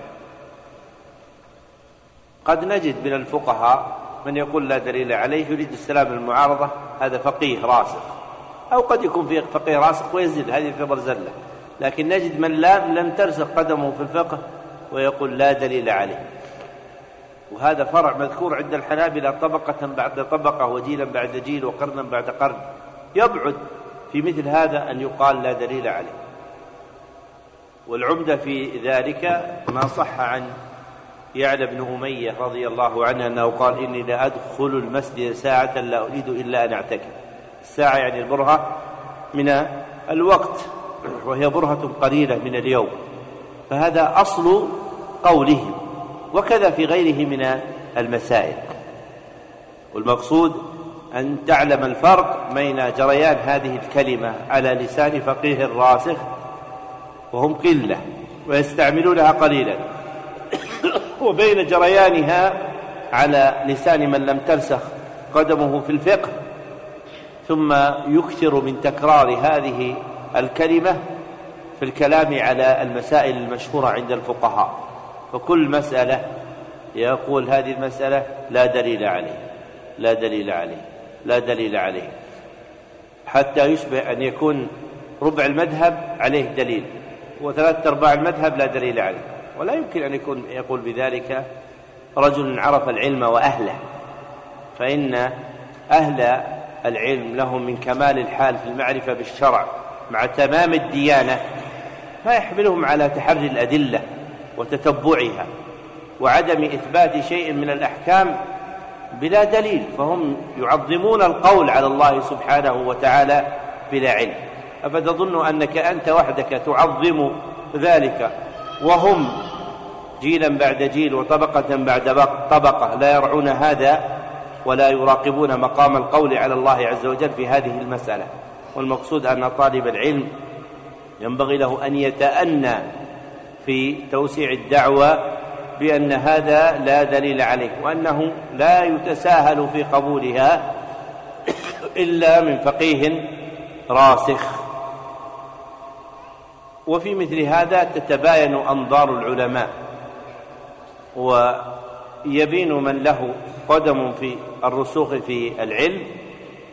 قد نجد من الفقهاء من يقول لا دليل عليه يريد السلام المعارضة هذا فقيه راسخ. أو قد يكون في فقيه راسخ ويزل هذه في برزلة لكن نجد من لا لم ترسخ قدمه في الفقه ويقول لا دليل عليه. وهذا فرع مذكور عند الحنابلة طبقة بعد طبقة وجيلا بعد جيل وقرنا بعد قرن. يبعد في مثل هذا أن يقال لا دليل عليه. والعمدة في ذلك ما صح عن يعلى بن أمية رضي الله عنه أنه قال إني لا أدخل المسجد ساعة لا أريد إلا أن أعتكف. الساعة يعني البرهة من الوقت وهي برهة قليلة من اليوم. فهذا أصل قولهم وكذا في غيره من المسائل. والمقصود أن تعلم الفرق بين جريان هذه الكلمة على لسان فقيه راسخ وهم قلة ويستعملونها قليلا. وبين جريانها على لسان من لم ترسخ قدمه في الفقه ثم يكثر من تكرار هذه الكلمة في الكلام على المسائل المشهورة عند الفقهاء. فكل مسألة يقول هذه المسألة لا دليل عليه لا دليل عليه لا دليل عليه حتى يشبه أن يكون ربع المذهب عليه دليل. وثلاثة أرباع المذهب لا دليل عليه ولا يمكن أن يكون يقول بذلك رجل عرف العلم وأهله فإن أهل العلم لهم من كمال الحال في المعرفة بالشرع مع تمام الديانة ما يحملهم على تحري الأدلة وتتبعها وعدم إثبات شيء من الأحكام بلا دليل فهم يعظمون القول على الله سبحانه وتعالى بلا علم. أفتظن أنك أنت وحدك تعظم ذلك. وهم جيلا بعد جيل وطبقة بعد طبقة. لا يرعون هذا ولا يراقبون مقام القول على الله عز وجل في هذه المسألة. والمقصود أن طالب العلم ينبغي له أن يتأنى في توسيع الدعوة بأن هذا لا دليل عليه وأنه لا يتساهل في قبولها إلا من فقيه راسخ. وفي مثل هذا تتباين أنظار العلماء ويبين من له قدم في الرسوخ في العلم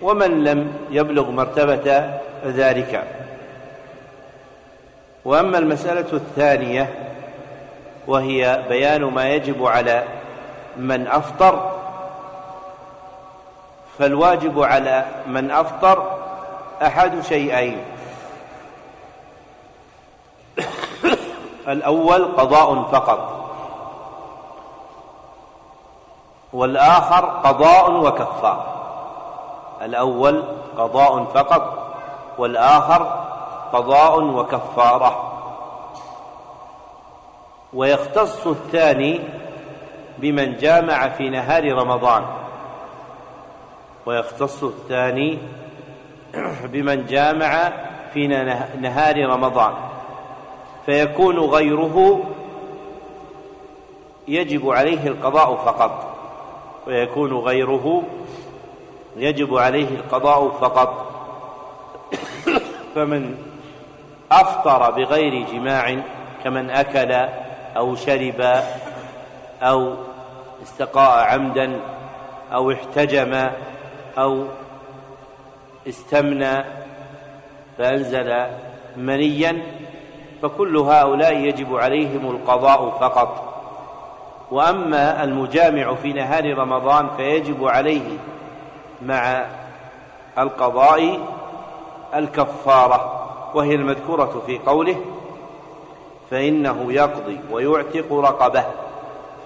ومن لم يبلغ مرتبة ذلك. وأما المسألة الثانية وهي بيان ما يجب على من أفطر فالواجب على من أفطر أحد شيئين. الأول قضاء فقط. والآخر قضاء وكفار. الأول قضاء فقط والآخر قضاء وكفارة. ويختص الثاني بمن جامع في نهار رمضان. ويختص الثاني بمن جامع في نهار رمضان. فيكون غيره يجب عليه القضاء فقط. ويكون غيره يجب عليه القضاء فقط. فمن أفطر بغير جماع كمن أكل أو شرب أو استقاء عمدا أو احتجم أو استمنى فأنزل منيا فكل هؤلاء يجب عليهم القضاء فقط. وأما المجامع في نهار رمضان فيجب عليه مع القضاء الكفارة وهي المذكورة في قوله فإنه يقضي ويعتق رقبه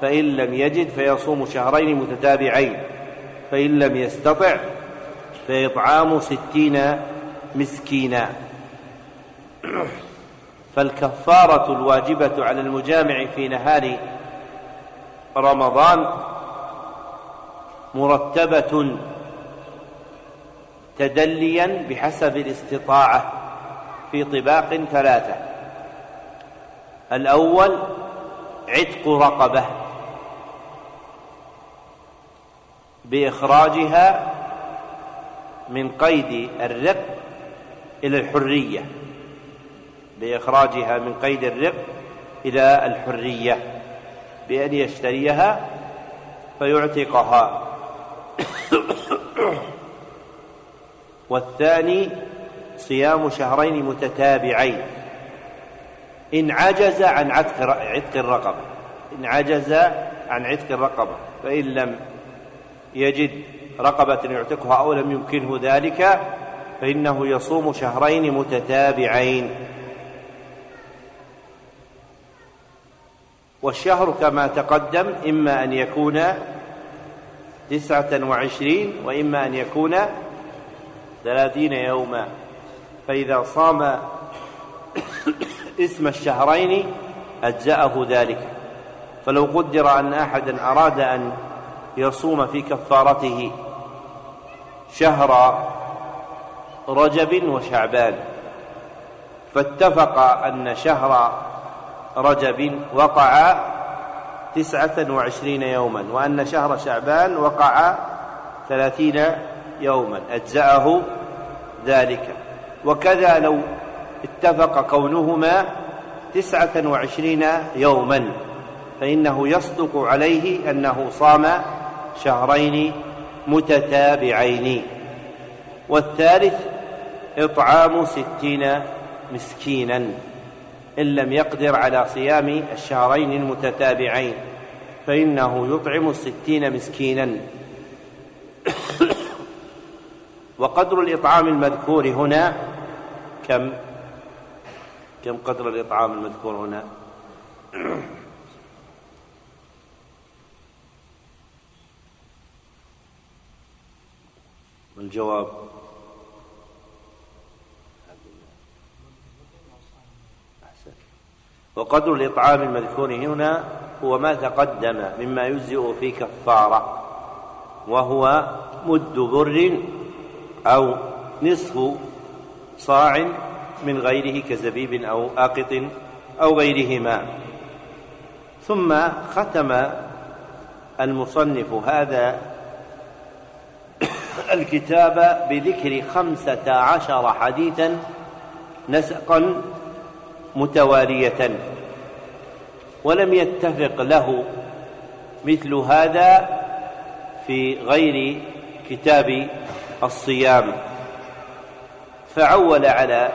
فإن لم يجد فيصوم شهرين متتابعين فإن لم يستطع فإطعام ستين مسكينا. فالكفارة الواجبة على المجامع في نهار رمضان مرتبة تدليا بحسب الاستطاعة في طباق ثلاثة. الأول عتق رقبة بإخراجها من قيد الرق إلى الحرية. بإخراجها من قيد الرق إلى الحرية بأن يشتريها فيعتقها. والثاني صيام شهرين متتابعين. إن عجز عن عتق عتق الرقبة إن عجز عن عتق الرقبة فإن لم يجد رقبة يعتقها أو لم يمكنه ذلك فإنه يصوم شهرين متتابعين. والشهر كما تقدم إما أن يكون تسعة وعشرين وإما أن يكون ثلاثين يوما. فإذا صام اسم الشهرين أجزأه ذلك. فلو قدر أن أحدا أراد أن يصوم في كفارته شهر رجب وشعبان فاتفق أن شهر رجب وقع تسعة وعشرين يوما وأن شهر شعبان وقع ثلاثين يوما. أجزأه ذلك. وكذا لو اتفق كونهما تسعة وعشرين يوما فإنه يصدق عليه أنه صام شهرين متتابعين. والثالث إطعام ستين مسكينا. إن لم يقدر على صيام الشهرين المتتابعين فإنه يطعم الستين مسكينا. وقدر الإطعام المذكور هنا كم؟ كم قدر الإطعام المذكور هنا؟ الجواب وقدر الإطعام المذكور هنا هو ما تقدم مما يجزئ في كفارة وهو مد بر أو نصف صاع من غيره كزبيب أو آقط أو غيرهما. ثم ختم المصنف هذا الكتاب بذكر خمسة عشر حديثا نسقا متوالية ولم يتفق له مثل هذا في غير كتاب الصيام. فعول على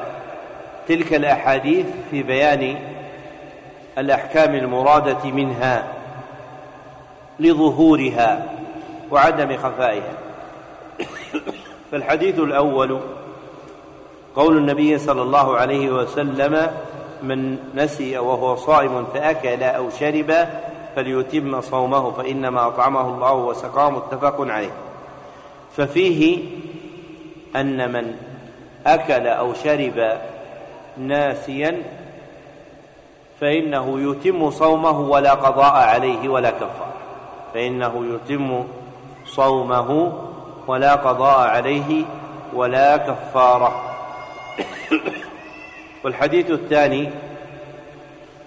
تلك الأحاديث في بيان الأحكام المرادة منها لظهورها وعدم خفائها. فالحديث الأول قول النبي صلى الله عليه وسلم من نسي وهو صائم فأكل أو شرب فليتم صومه فإنما أطعمه الله وسقاه متفق عليه. ففيه أن من أكل أو شرب ناسيا فإنه يتم صومه ولا قضاء عليه ولا كفارة. فإنه يتم صومه ولا قضاء عليه ولا كفارة. والحديث الثاني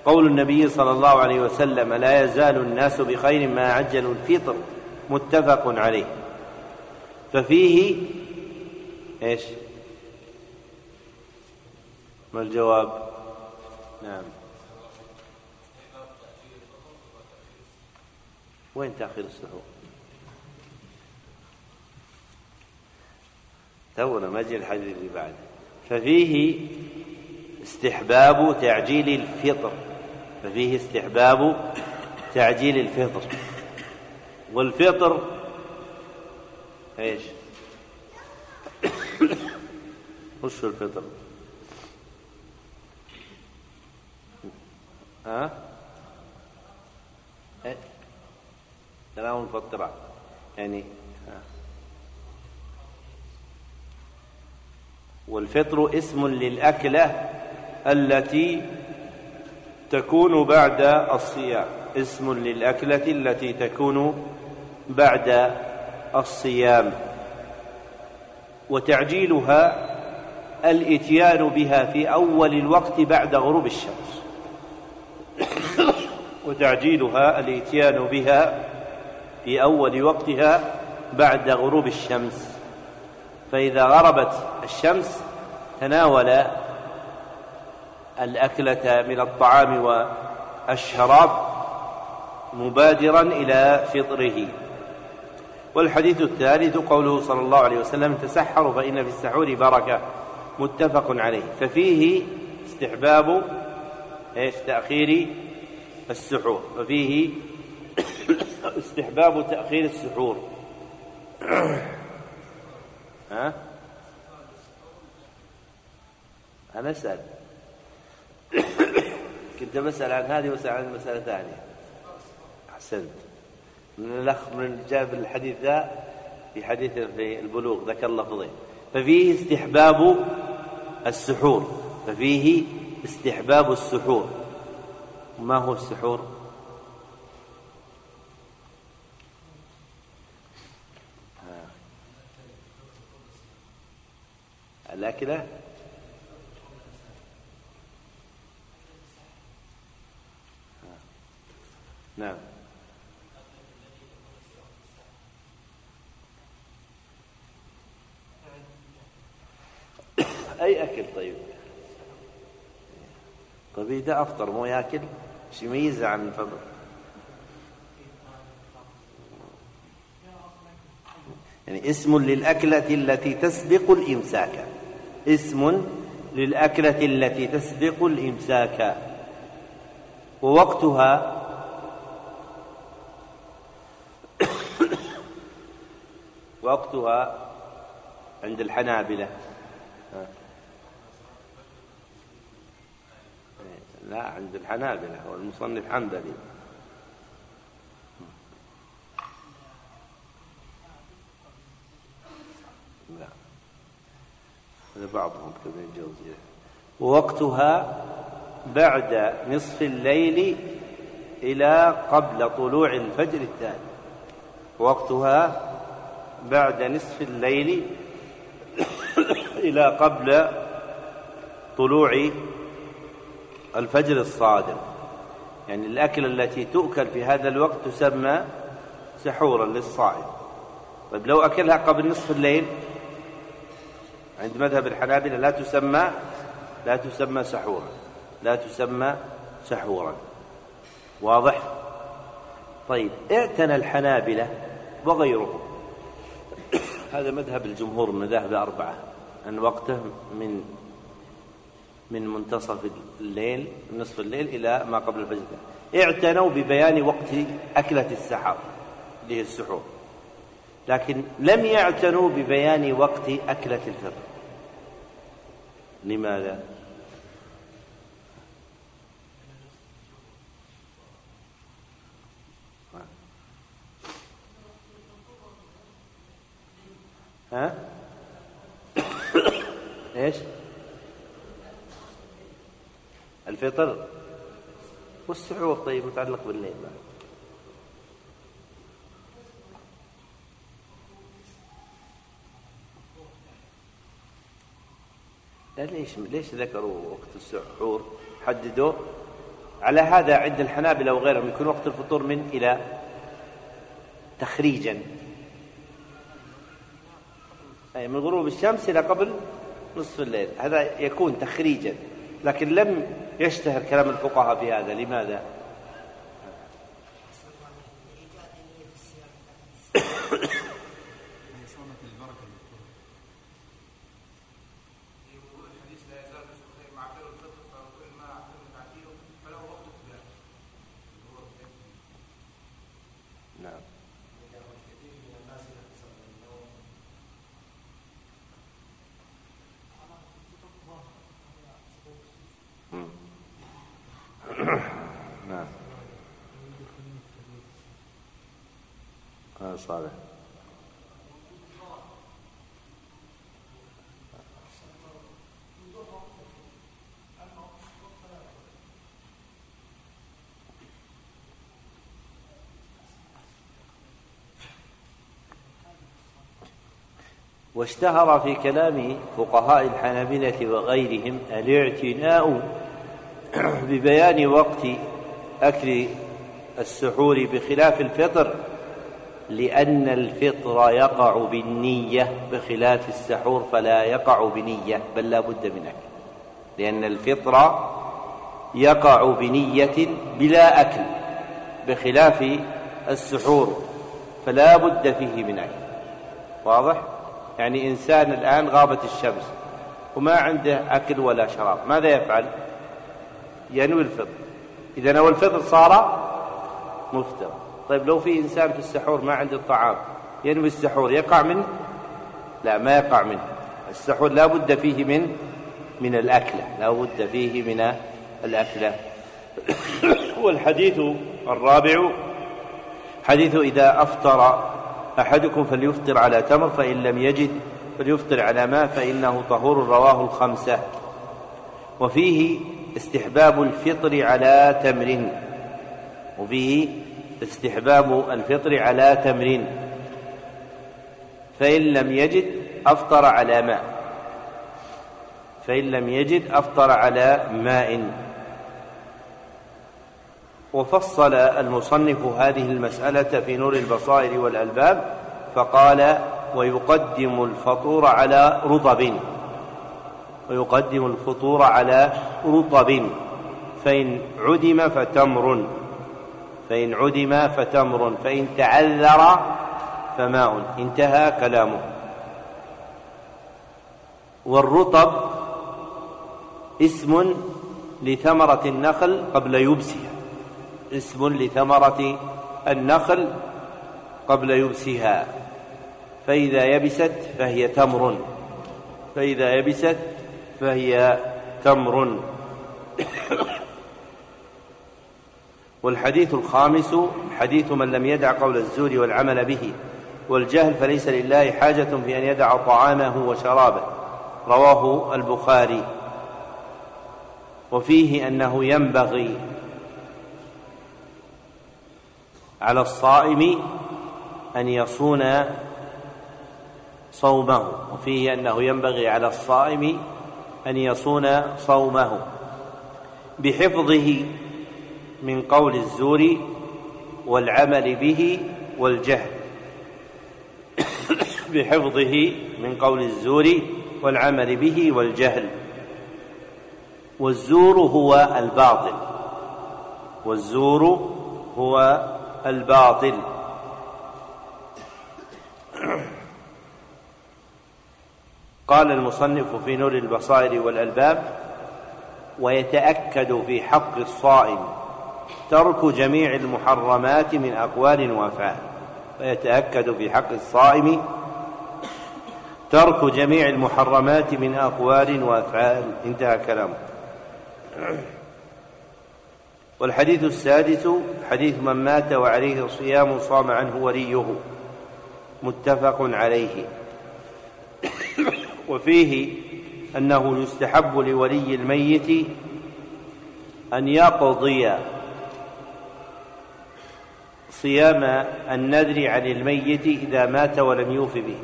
قول النبي صلى الله عليه وسلم لا يزال الناس بخير ما عجلوا الفطر متفق عليه. ففيه إيش؟ ما الجواب؟ نعم. وين تأخير السحور؟ تونا ما جي الحديث اللي بعده. ففيه استحباب تعجيل الفطر ففيه استحباب تعجيل الفطر. والفطر إيش؟ وش الفطر؟ ها؟ إيه؟ تناول المفطرات يعني. والفطر اسم للأكلة التي تكون بعد الصيام. اسم للأكلة التي تكون بعد الصيام. وتعجيلها الإتيان بها في أول الوقت بعد غروب الشمس. وتعجيلها الإتيان بها في أول وقتها بعد غروب الشمس. فإذا غربت الشمس تناول الأكلة من الطعام والشراب مبادرا إلى فطره. والحديث الثالث قوله صلى الله عليه وسلم تسحروا فإن في السحور بركة. متفق عليه. ففيه استحباب إيش؟ تأخير السحور. ففيه استحباب تأخير السحور. ها؟ أنا أسأل كنت بسأل عن هذه وأسأل عن مسألة ثانية. أحسنت. من الأخ من جاب الحديث ذا في حديث في البلوغ ذكر لفظين ففيه استحباب السحور. ففيه استحباب السحور. ما هو السحور؟ الأكلة؟ نعم. أي أكل طيب؟ طيب ده أفطر مو ياكل؟ شي يميزه عن الفطر. يعني اسم للأكلة التي تسبق الإمساك. اسم للأكلة التي تسبق الإمساك. ووقتها وقتها عند الحنابلة. لا عند الحنابلة. والمصنف حنبلي. لا. هذا بعضهم كابن الجوزي ووقتها بعد نصف الليل إلى قبل طلوع الفجر الثاني. وقتها بعد نصف الليل إلى قبل طلوع الفجر الصادق يعني الأكلة التي تؤكل في هذا الوقت تسمى سحورا للصائم. طيب لو أكلها قبل نصف الليل عند مذهب الحنابلة لا تسمى لا تسمى سحورا لا تسمى سحورا. واضح؟ طيب اعتنى الحنابلة وغيرهم هذا مذهب الجمهور المذاهب الأربعة أن وقته من من منتصف الليل نصف الليل إلى ما قبل الفجر. اعتنوا ببيان وقت أكلة السحر اللي هي السحور. لكن لم يعتنوا ببيان وقت أكلة الفطر. لماذا؟ ها؟ إيش؟ الفطر. والسحور طيب متعلق بالليل بعد. لا ليش ليش ذكروا وقت السحور؟ حددوا. على هذا عند الحنابلة وغيرهم يكون وقت الفطور من إلى تخريجا. أي من غروب الشمس إلى قبل نصف الليل. هذا يكون تخريجا. لكن لم يشتهر كلام الفقهاء في هذا. لماذا؟ صالح. واشتهر في كلام فقهاء الحنابلة وغيرهم الاعتناء ببيان وقت أكل السحور بخلاف الفطر لأن الفطر يقع بالنية بخلاف السحور فلا يقع بنية بل لا بد منه لأن الفطر يقع بنية بلا أكل بخلاف السحور فلا بد فيه من أكل واضح؟ يعني إنسان الآن غابت الشمس وما عنده أكل ولا شراب ماذا يفعل؟ ينوي الفطر إذا نوى الفطر صار مفترا طيب لو في إنسان في السحور ما عنده الطعام ينوي السحور يقع منه؟ لا ما يقع منه. السحور لا بد فيه من من الأكلة لا بد فيه من الأكلة. والحديث الرابع حديث إذا أفطر أحدكم فليفطر على تمر فإن لم يجد فليفطر على ماء فإنه طهور رواه الخمسة. وفيه استحباب الفطر على تمر. وفيه استحباب الفطر على تمر فإن لم يجد أفطر على ماء. فإن لم يجد أفطر على ماء. وفصل المصنف هذه المسألة في نور البصائر والألباب فقال ويقدم الفطور على رطب. ويقدم الفطور على رطب. فإن عدم فتمر. فإن عدم فتمر فإن تعذر فماء انتهى كلامه. والرطب اسم لثمرة النخل قبل يبسها. اسم لثمرة النخل قبل يبسها. فإذا يبست فهي تمر. فإذا يبست فهي تمر. والحديث الخامس حديث من لم يدع قول الزور والعمل به والجهل فليس لله حاجة في أن يدع طعامه وشرابه. رواه البخاري. وفيه أنه ينبغي على الصائم أن يصون صومه. وفيه أنه ينبغي على الصائم أن يصون صومه. بحفظه من قول الزور والعمل به والجهل. بحفظه من قول الزور والعمل به والجهل. والزور هو الباطل. والزور هو الباطل. قال المصنف في نور البصائر والألباب ويتأكد في حق الصائم ترك جميع المحرمات من أقوال وأفعال. ويتأكد في حق الصائم ترك جميع المحرمات من أقوال وأفعال. انتهى كلامه. والحديث السادس حديث من مات وعليه صيام صام عنه وليه متفق عليه. وفيه أنه يستحب لولي الميت أن يقضي صيام النذر عن الميت إذا مات ولم يوف به.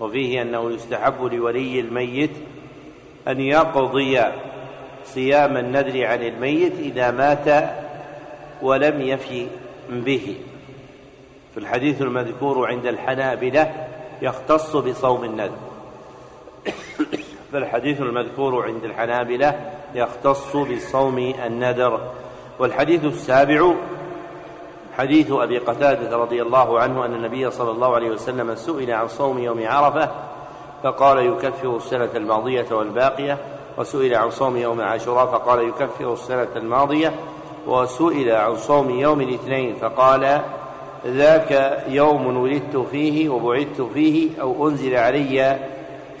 وفيه أنه يستحب لولي الميت أن يقضي صيام النذر عن الميت إذا مات ولم يفي به. في الحديث المذكور عند الحنابلة يختص بصوم النذر. فالحديث المذكور عند الحنابلة يختص بصوم النذر. والحديث السابع حديث أبي قتادة رضي الله عنه أن النبي صلى الله عليه وسلم سئل عن صوم يوم عرفة فقال يكفر السنة الماضية والباقية وسئل عن صوم يوم عاشوراء فقال يكفر السنة الماضية وسئل عن صوم يوم الاثنين فقال ذاك يوم ولدت فيه وبعثت فيه أو أنزل علي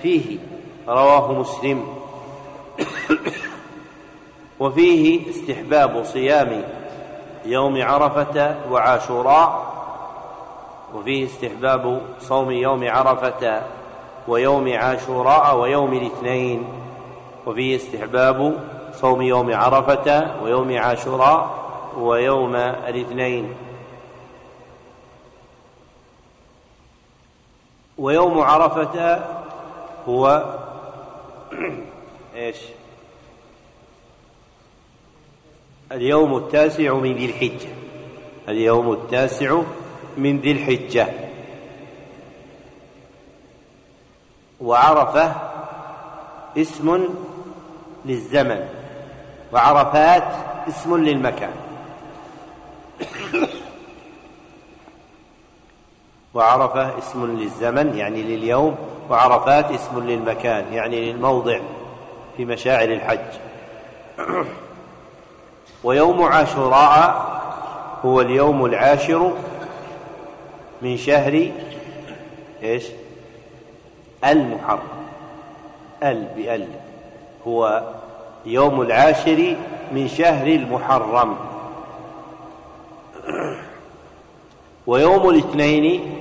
فيه. رواه مسلم. وفيه استحباب صيام يوم عرفة وعاشوراء وفيه استحباب صوم يوم عرفة ويوم عاشوراء ويوم الاثنين وفيه استحباب صوم يوم عرفة ويوم عاشوراء ويوم الاثنين. ويوم عرفة هو إيش؟ اليوم التاسع من ذي الحجة. اليوم التاسع من ذي الحجة. وعرفة اسم للزمن. وعرفات اسم للمكان. وعرفة اسم للزمن يعني لليوم. وعرفات اسم للمكان يعني للموضع في مشاعر الحج. ويوم عاشوراء هو اليوم العاشر من شهر إيش؟ المحرم. ال بال هو يوم العاشر من شهر المحرم. ويوم الاثنين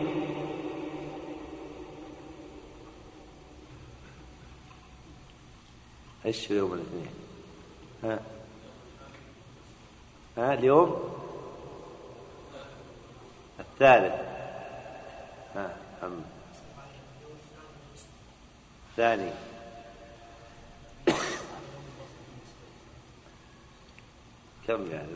إيش يوم الاثنين؟ ها؟ ها اليوم الثالث. ها أم ثاني. كم يعني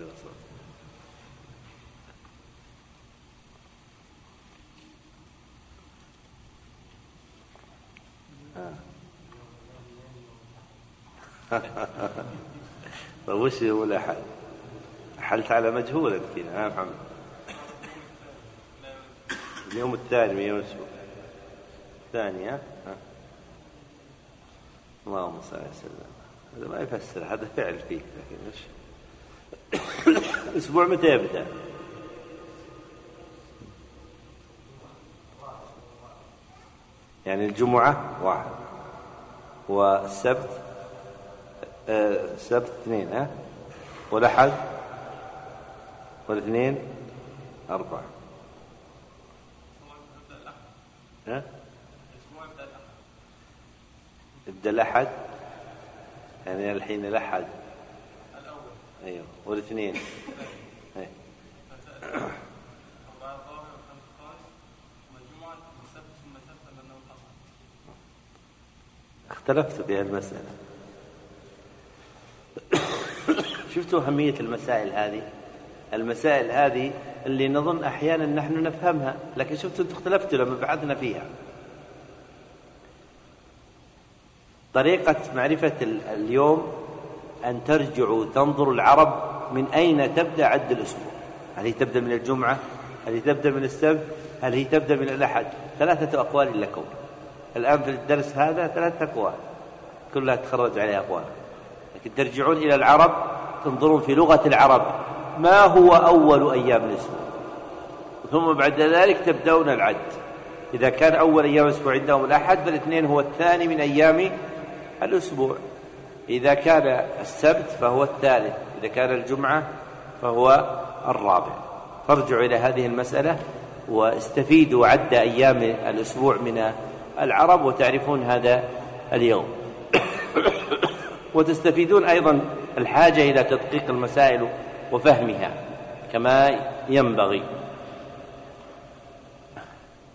ها. طيب وش هو الأحد؟ حلت على مجهول أنت كذا ها محمد اليوم الثاني من يوم الأسبوع. الثاني ها؟ اللهم صل وسلم هذا ما يفسر هذا فعل فيك لكن إيش؟ الأسبوع متى يبدا؟ يعني الجمعة واحد. والسبت آه، السبت اثنين ها؟ والأحد؟ والاثنين أربعة. ها؟ يبدأ الأحد. يعني الحين الأحد الأول أيوه. والاثنين أيوه. اختلفت في المسألة. شفتوا أهمية المسائل هذه؟ المسائل هذه اللي نظن أحيانا نحن نفهمها لكن شفتوا أنتم اختلفتوا لما بعثنا فيها. طريقة معرفة اليوم أن ترجعوا تنظروا العرب من أين تبدأ عد الأسبوع؟ هل هي تبدأ من الجمعة؟ هل هي تبدأ من السبت؟ هل هي تبدأ من الأحد؟ ثلاثة أقوال لكم الآن في الدرس هذا ثلاثة أقوال. كلها تخرج عليها أقوال. لكن ترجعون إلى العرب تنظرون في لغة العرب. ما هو أول أيام الأسبوع؟ ثم بعد ذلك تبدأون العد. إذا كان أول أيام الأسبوع عندهم الأحد فالاثنين هو الثاني من أيام الأسبوع. إذا كان السبت فهو الثالث إذا كان الجمعة فهو الرابع. فارجعوا إلى هذه المسألة واستفيدوا عد أيام الأسبوع من العرب وتعرفون هذا اليوم. وتستفيدون أيضا الحاجة إلى تدقيق المسائل وفهمها كما ينبغي.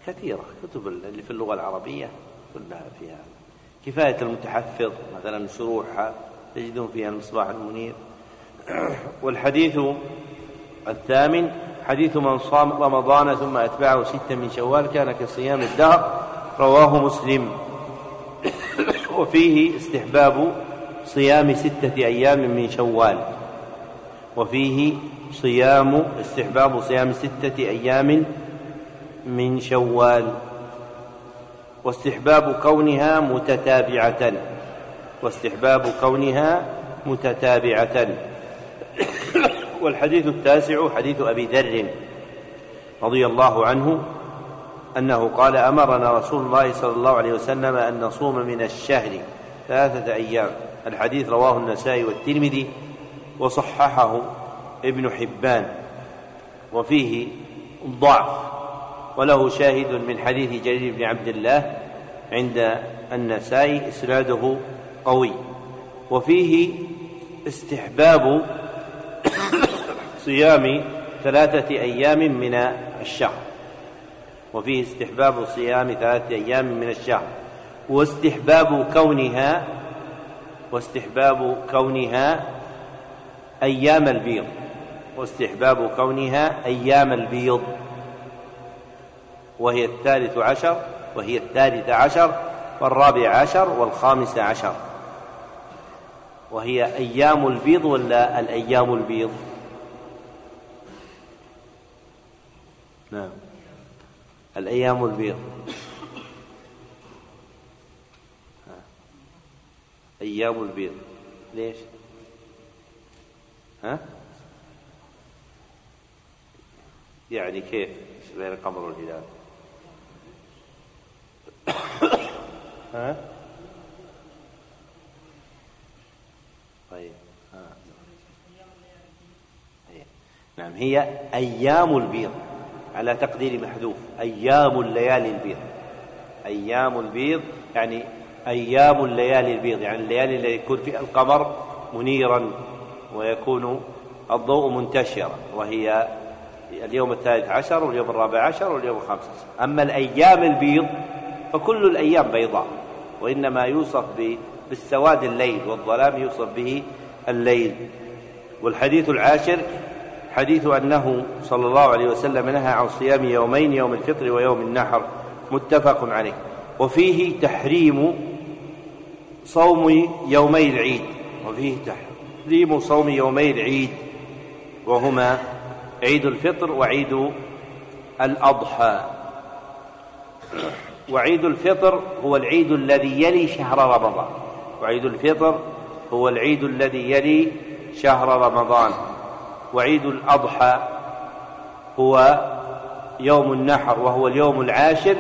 كثيرة كتب اللي في اللغة العربية كلها فيها. كفاية المتحفظ مثلا شروحها تجدون فيها المصباح المنير. والحديث الثامن حديث من صام رمضان ثم أتبعه ستة من شوال كان كصيام الدهر رواه مسلم. وفيه استحباب صيام ستة أيام من شوال. وفيه صيام استحباب صيام ستة أيام من شوال واستحباب كونها متتابعة واستحباب كونها متتابعة. والحديث التاسع حديث أبي ذر رضي الله عنه أنه قال أمرنا رسول الله صلى الله عليه وسلم أن نصوم من الشهر ثلاثة أيام. الحديث رواه النسائي والترمذي. وصححه ابن حبان وفيه ضعف وله شاهد من حديث جرير بن عبد الله عند النسائي إسناده قوي وفيه استحباب صيام ثلاثة أيام من الشهر وفيه استحباب صيام ثلاثة أيام من الشهر واستحباب كونها واستحباب كونها أيام البيض واستحباب كونها أيام البيض. وهي الثالث عشر وهي الثالث عشر والرابع عشر والخامس عشر. وهي أيام البيض ولا الأيام البيض؟ نعم. الأيام البيض. أيام البيض. ليش؟ ها؟ يعني كيف بين القمر والهلال ها؟ طيب ها. إيه. نعم هي أيام البيض على تقدير محذوف. أيام الليالي البيض. أيام البيض يعني أيام الليالي البيض يعني الليالي اللي يكون فيها القمر منيرا. ويكون الضوء منتشرا وهي اليوم الثالث عشر واليوم الرابع عشر واليوم الخامس عشر. أما الأيام البيض فكل الأيام بيضاء وإنما يوصف بالسواد الليل والظلام يوصف به الليل. والحديث العاشر حديث أنه صلى الله عليه وسلم نهى عن صيام يومين يوم الفطر ويوم النحر متفق عليه. وفيه تحريم صوم يومي العيد وفيه تحريم صوم يومي العيد وهما عيد الفطر وعيد الأضحى. وعيد الفطر هو العيد الذي يلي شهر رمضان. وعيد الفطر هو العيد الذي يلي شهر رمضان. وعيد الأضحى هو يوم النحر وهو اليوم العاشر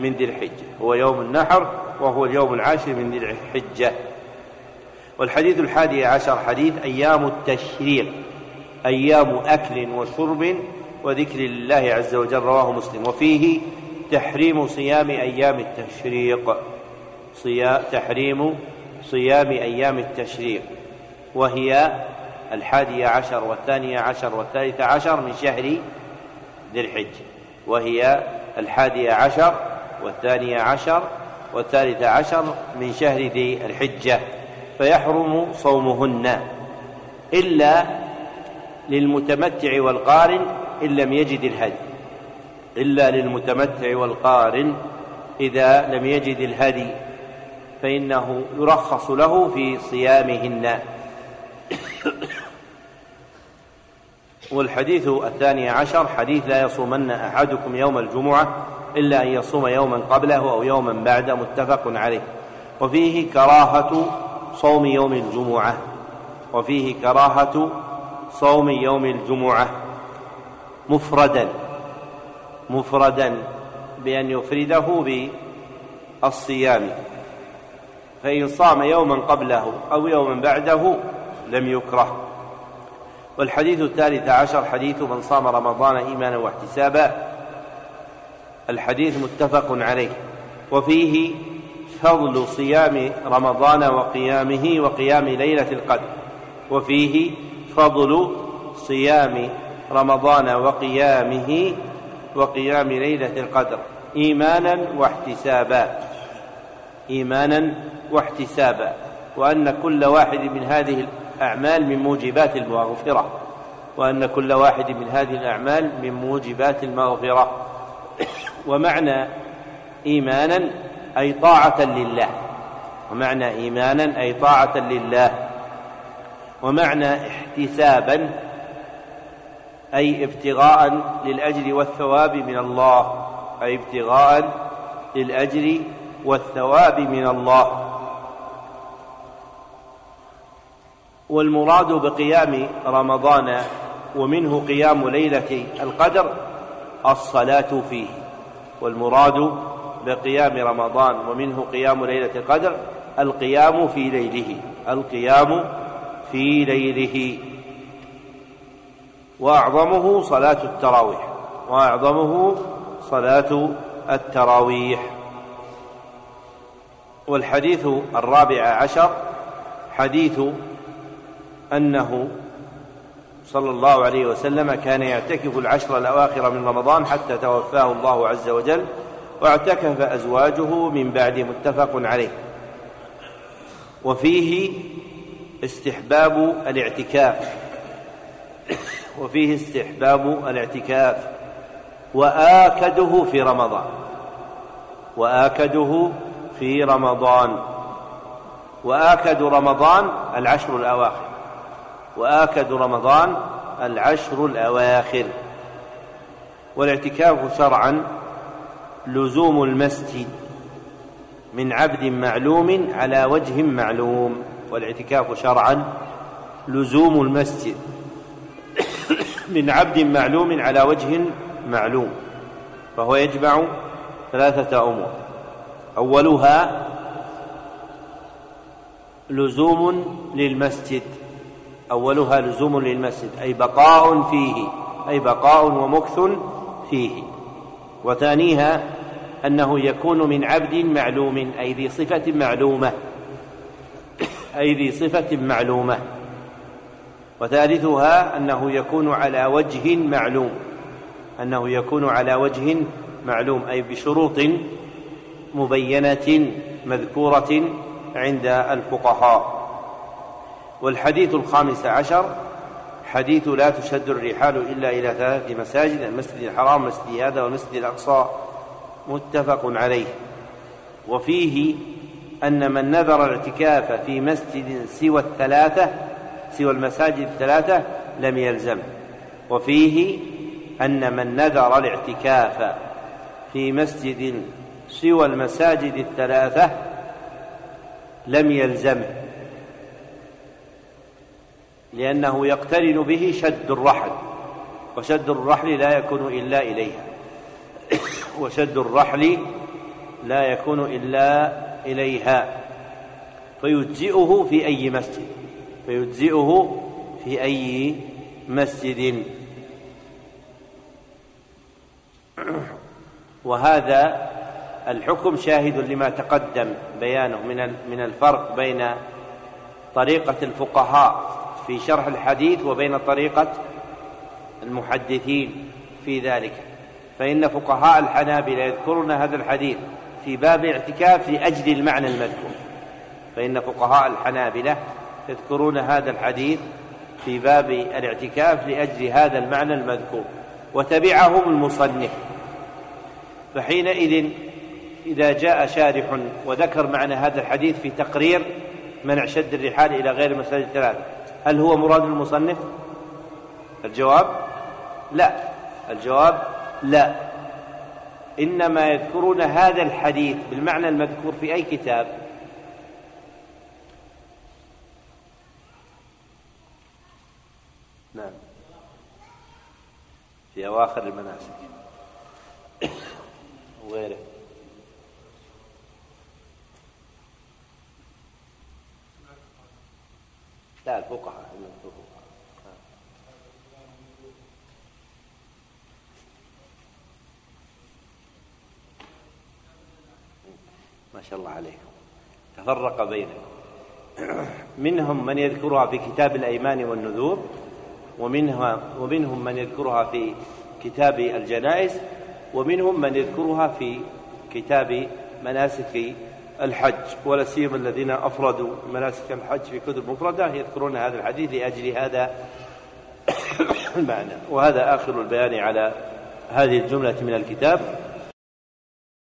من ذي الحجة. هو يوم النحر وهو اليوم العاشر من ذي الحجة. والحديث الحادي عشر حديث أيام التشريق أيام أكل وشرب وذكر الله عز وجل رواه مسلم. وفيه تحريم صيام أيام التشريق. صيام تحريم صيام أيام التشريق. وهي الحادية عشر والثانية عشر والثالثة عشر من شهر ذي الحجة وهي الحادية عشر والثانية عشر والثالثة عشر من شهر ذي الحجة. فيحرم صومهن إلا للمتمتع والقارن إن لم يجد الهدي. إلا للمتمتع والقارن إذا لم يجد الهدي فإنه يرخص له في صيامهن. والحديث الثاني عشر حديث لا يصومن أحدكم يوم الجمعة إلا أن يصوم يوما قبله أو يوما بعده متفق عليه. وفيه كراهة صوم يوم الجمعة وفيه كراهة صوم يوم الجمعة. مفردا مفردا بأن يفرده بالصيام. فإن صام يوما قبله أو يوما بعده لم يكره. والحديث الثالث عشر حديث من صام رمضان إيمانا واحتسابا. الحديث متفق عليه. وفيه فضل صيام رمضان وقيامه وقيام ليلة القدر وفيه فضل صيام رمضان وقيامه وقيام ليلة القدر إيمانا واحتسابا إيمانا واحتسابا وأن كل واحد من هذه الأعمال من موجبات المغفرة وأن كل واحد من هذه الأعمال من موجبات المغفرة. ومعنى إيمانا أي طاعة لله. ومعنى إيمانا أي طاعة لله. ومعنى احتسابا أي ابتغاء للأجر والثواب من الله. أي ابتغاء للأجر والثواب من الله. والمراد بقيام رمضان ومنه قيام ليلة القدر الصلاة فيه. والمراد بقيام رمضان ومنه قيام ليلة القدر القيام في ليله القيام في ليله. وأعظمه صلاة التراويح وأعظمه صلاة التراويح. والحديث الرابع عشر حديث أنه صلى الله عليه وسلم كان يعتكف العشر الأواخر من رمضان حتى توفاه الله عز وجل. واعتكف أزواجه من بعد متفق عليه. وفيه استحباب الاعتكاف. وفيه استحباب الاعتكاف. وآكده في رمضان. وآكده في رمضان. وآكد رمضان العشر الأواخر. وآكد رمضان العشر الأواخر. والاعتكاف شرعا لزوم المسجد من عبد معلوم على وجه معلوم والاعتكاف شرعا. لزوم المسجد من عبد معلوم على وجه معلوم فهو يجمع ثلاثة أمور. أولها لزوم للمسجد أولها لزوم للمسجد أي بقاء فيه أي بقاء ومكث فيه. وثانيها أنه يكون من عبد معلوم أي ذي صفة معلومة. أي ذي صفة معلومة. وثالثها أنه يكون على وجه معلوم. أنه يكون على وجه معلوم أي بشروط مبينة مذكورة عند الفقهاء. والحديث الخامس عشر حديث لا تشد الرحال إلا إلى ثلاثة مساجد المسجد الحرام مسجد هذا والمسجد الأقصى متفق عليه. وفيه أن من نذر الاعتكاف في مسجد سوى الثلاثة سوى المساجد الثلاثة لم يلزم. وفيه أن من نذر الاعتكاف في مسجد سوى المساجد الثلاثة لم يلزمه لأنه يقترن به شد الرحل وشد الرحل لا يكون إلا إليها. وشد الرحل لا يكون إلا إليها. فيجزئه في أي مسجد فيجزئه في أي مسجد. وهذا الحكم شاهد لما تقدم بيانه من من الفرق بين طريقة الفقهاء. في شرح الحديث وبين طريقة المحدثين في ذلك. فإن فقهاء الحنابلة يذكرون هذا الحديث في باب الاعتكاف لأجل المعنى المذكور. فإن فقهاء الحنابلة يذكرون هذا الحديث في باب الاعتكاف لأجل هذا المعنى المذكور وتبعهم المصنف. فحينئذ إذا جاء شارح وذكر معنى هذا الحديث في تقرير منع شد الرحال إلى غير المساجد الثلاثة هل هو مراد المصنف؟ الجواب لا. الجواب لا. إنما يذكرون هذا الحديث بالمعنى المذكور في أي كتاب؟ نعم. في أواخر المناسك. وغيره. لا الفقهاء ما شاء الله عليكم تفرق بينكم منهم من يذكرها في كتاب الأيمان والنذور ومنها ومنهم من يذكرها في كتاب الجنائز ومنهم من يذكرها في كتاب مناسك الحج ولا سيما الذين أفردوا مناسك الحج في كتب مفردة يذكرون هذا الحديث لأجل هذا المعنى. وهذا آخر البيان على هذه الجملة من الكتاب.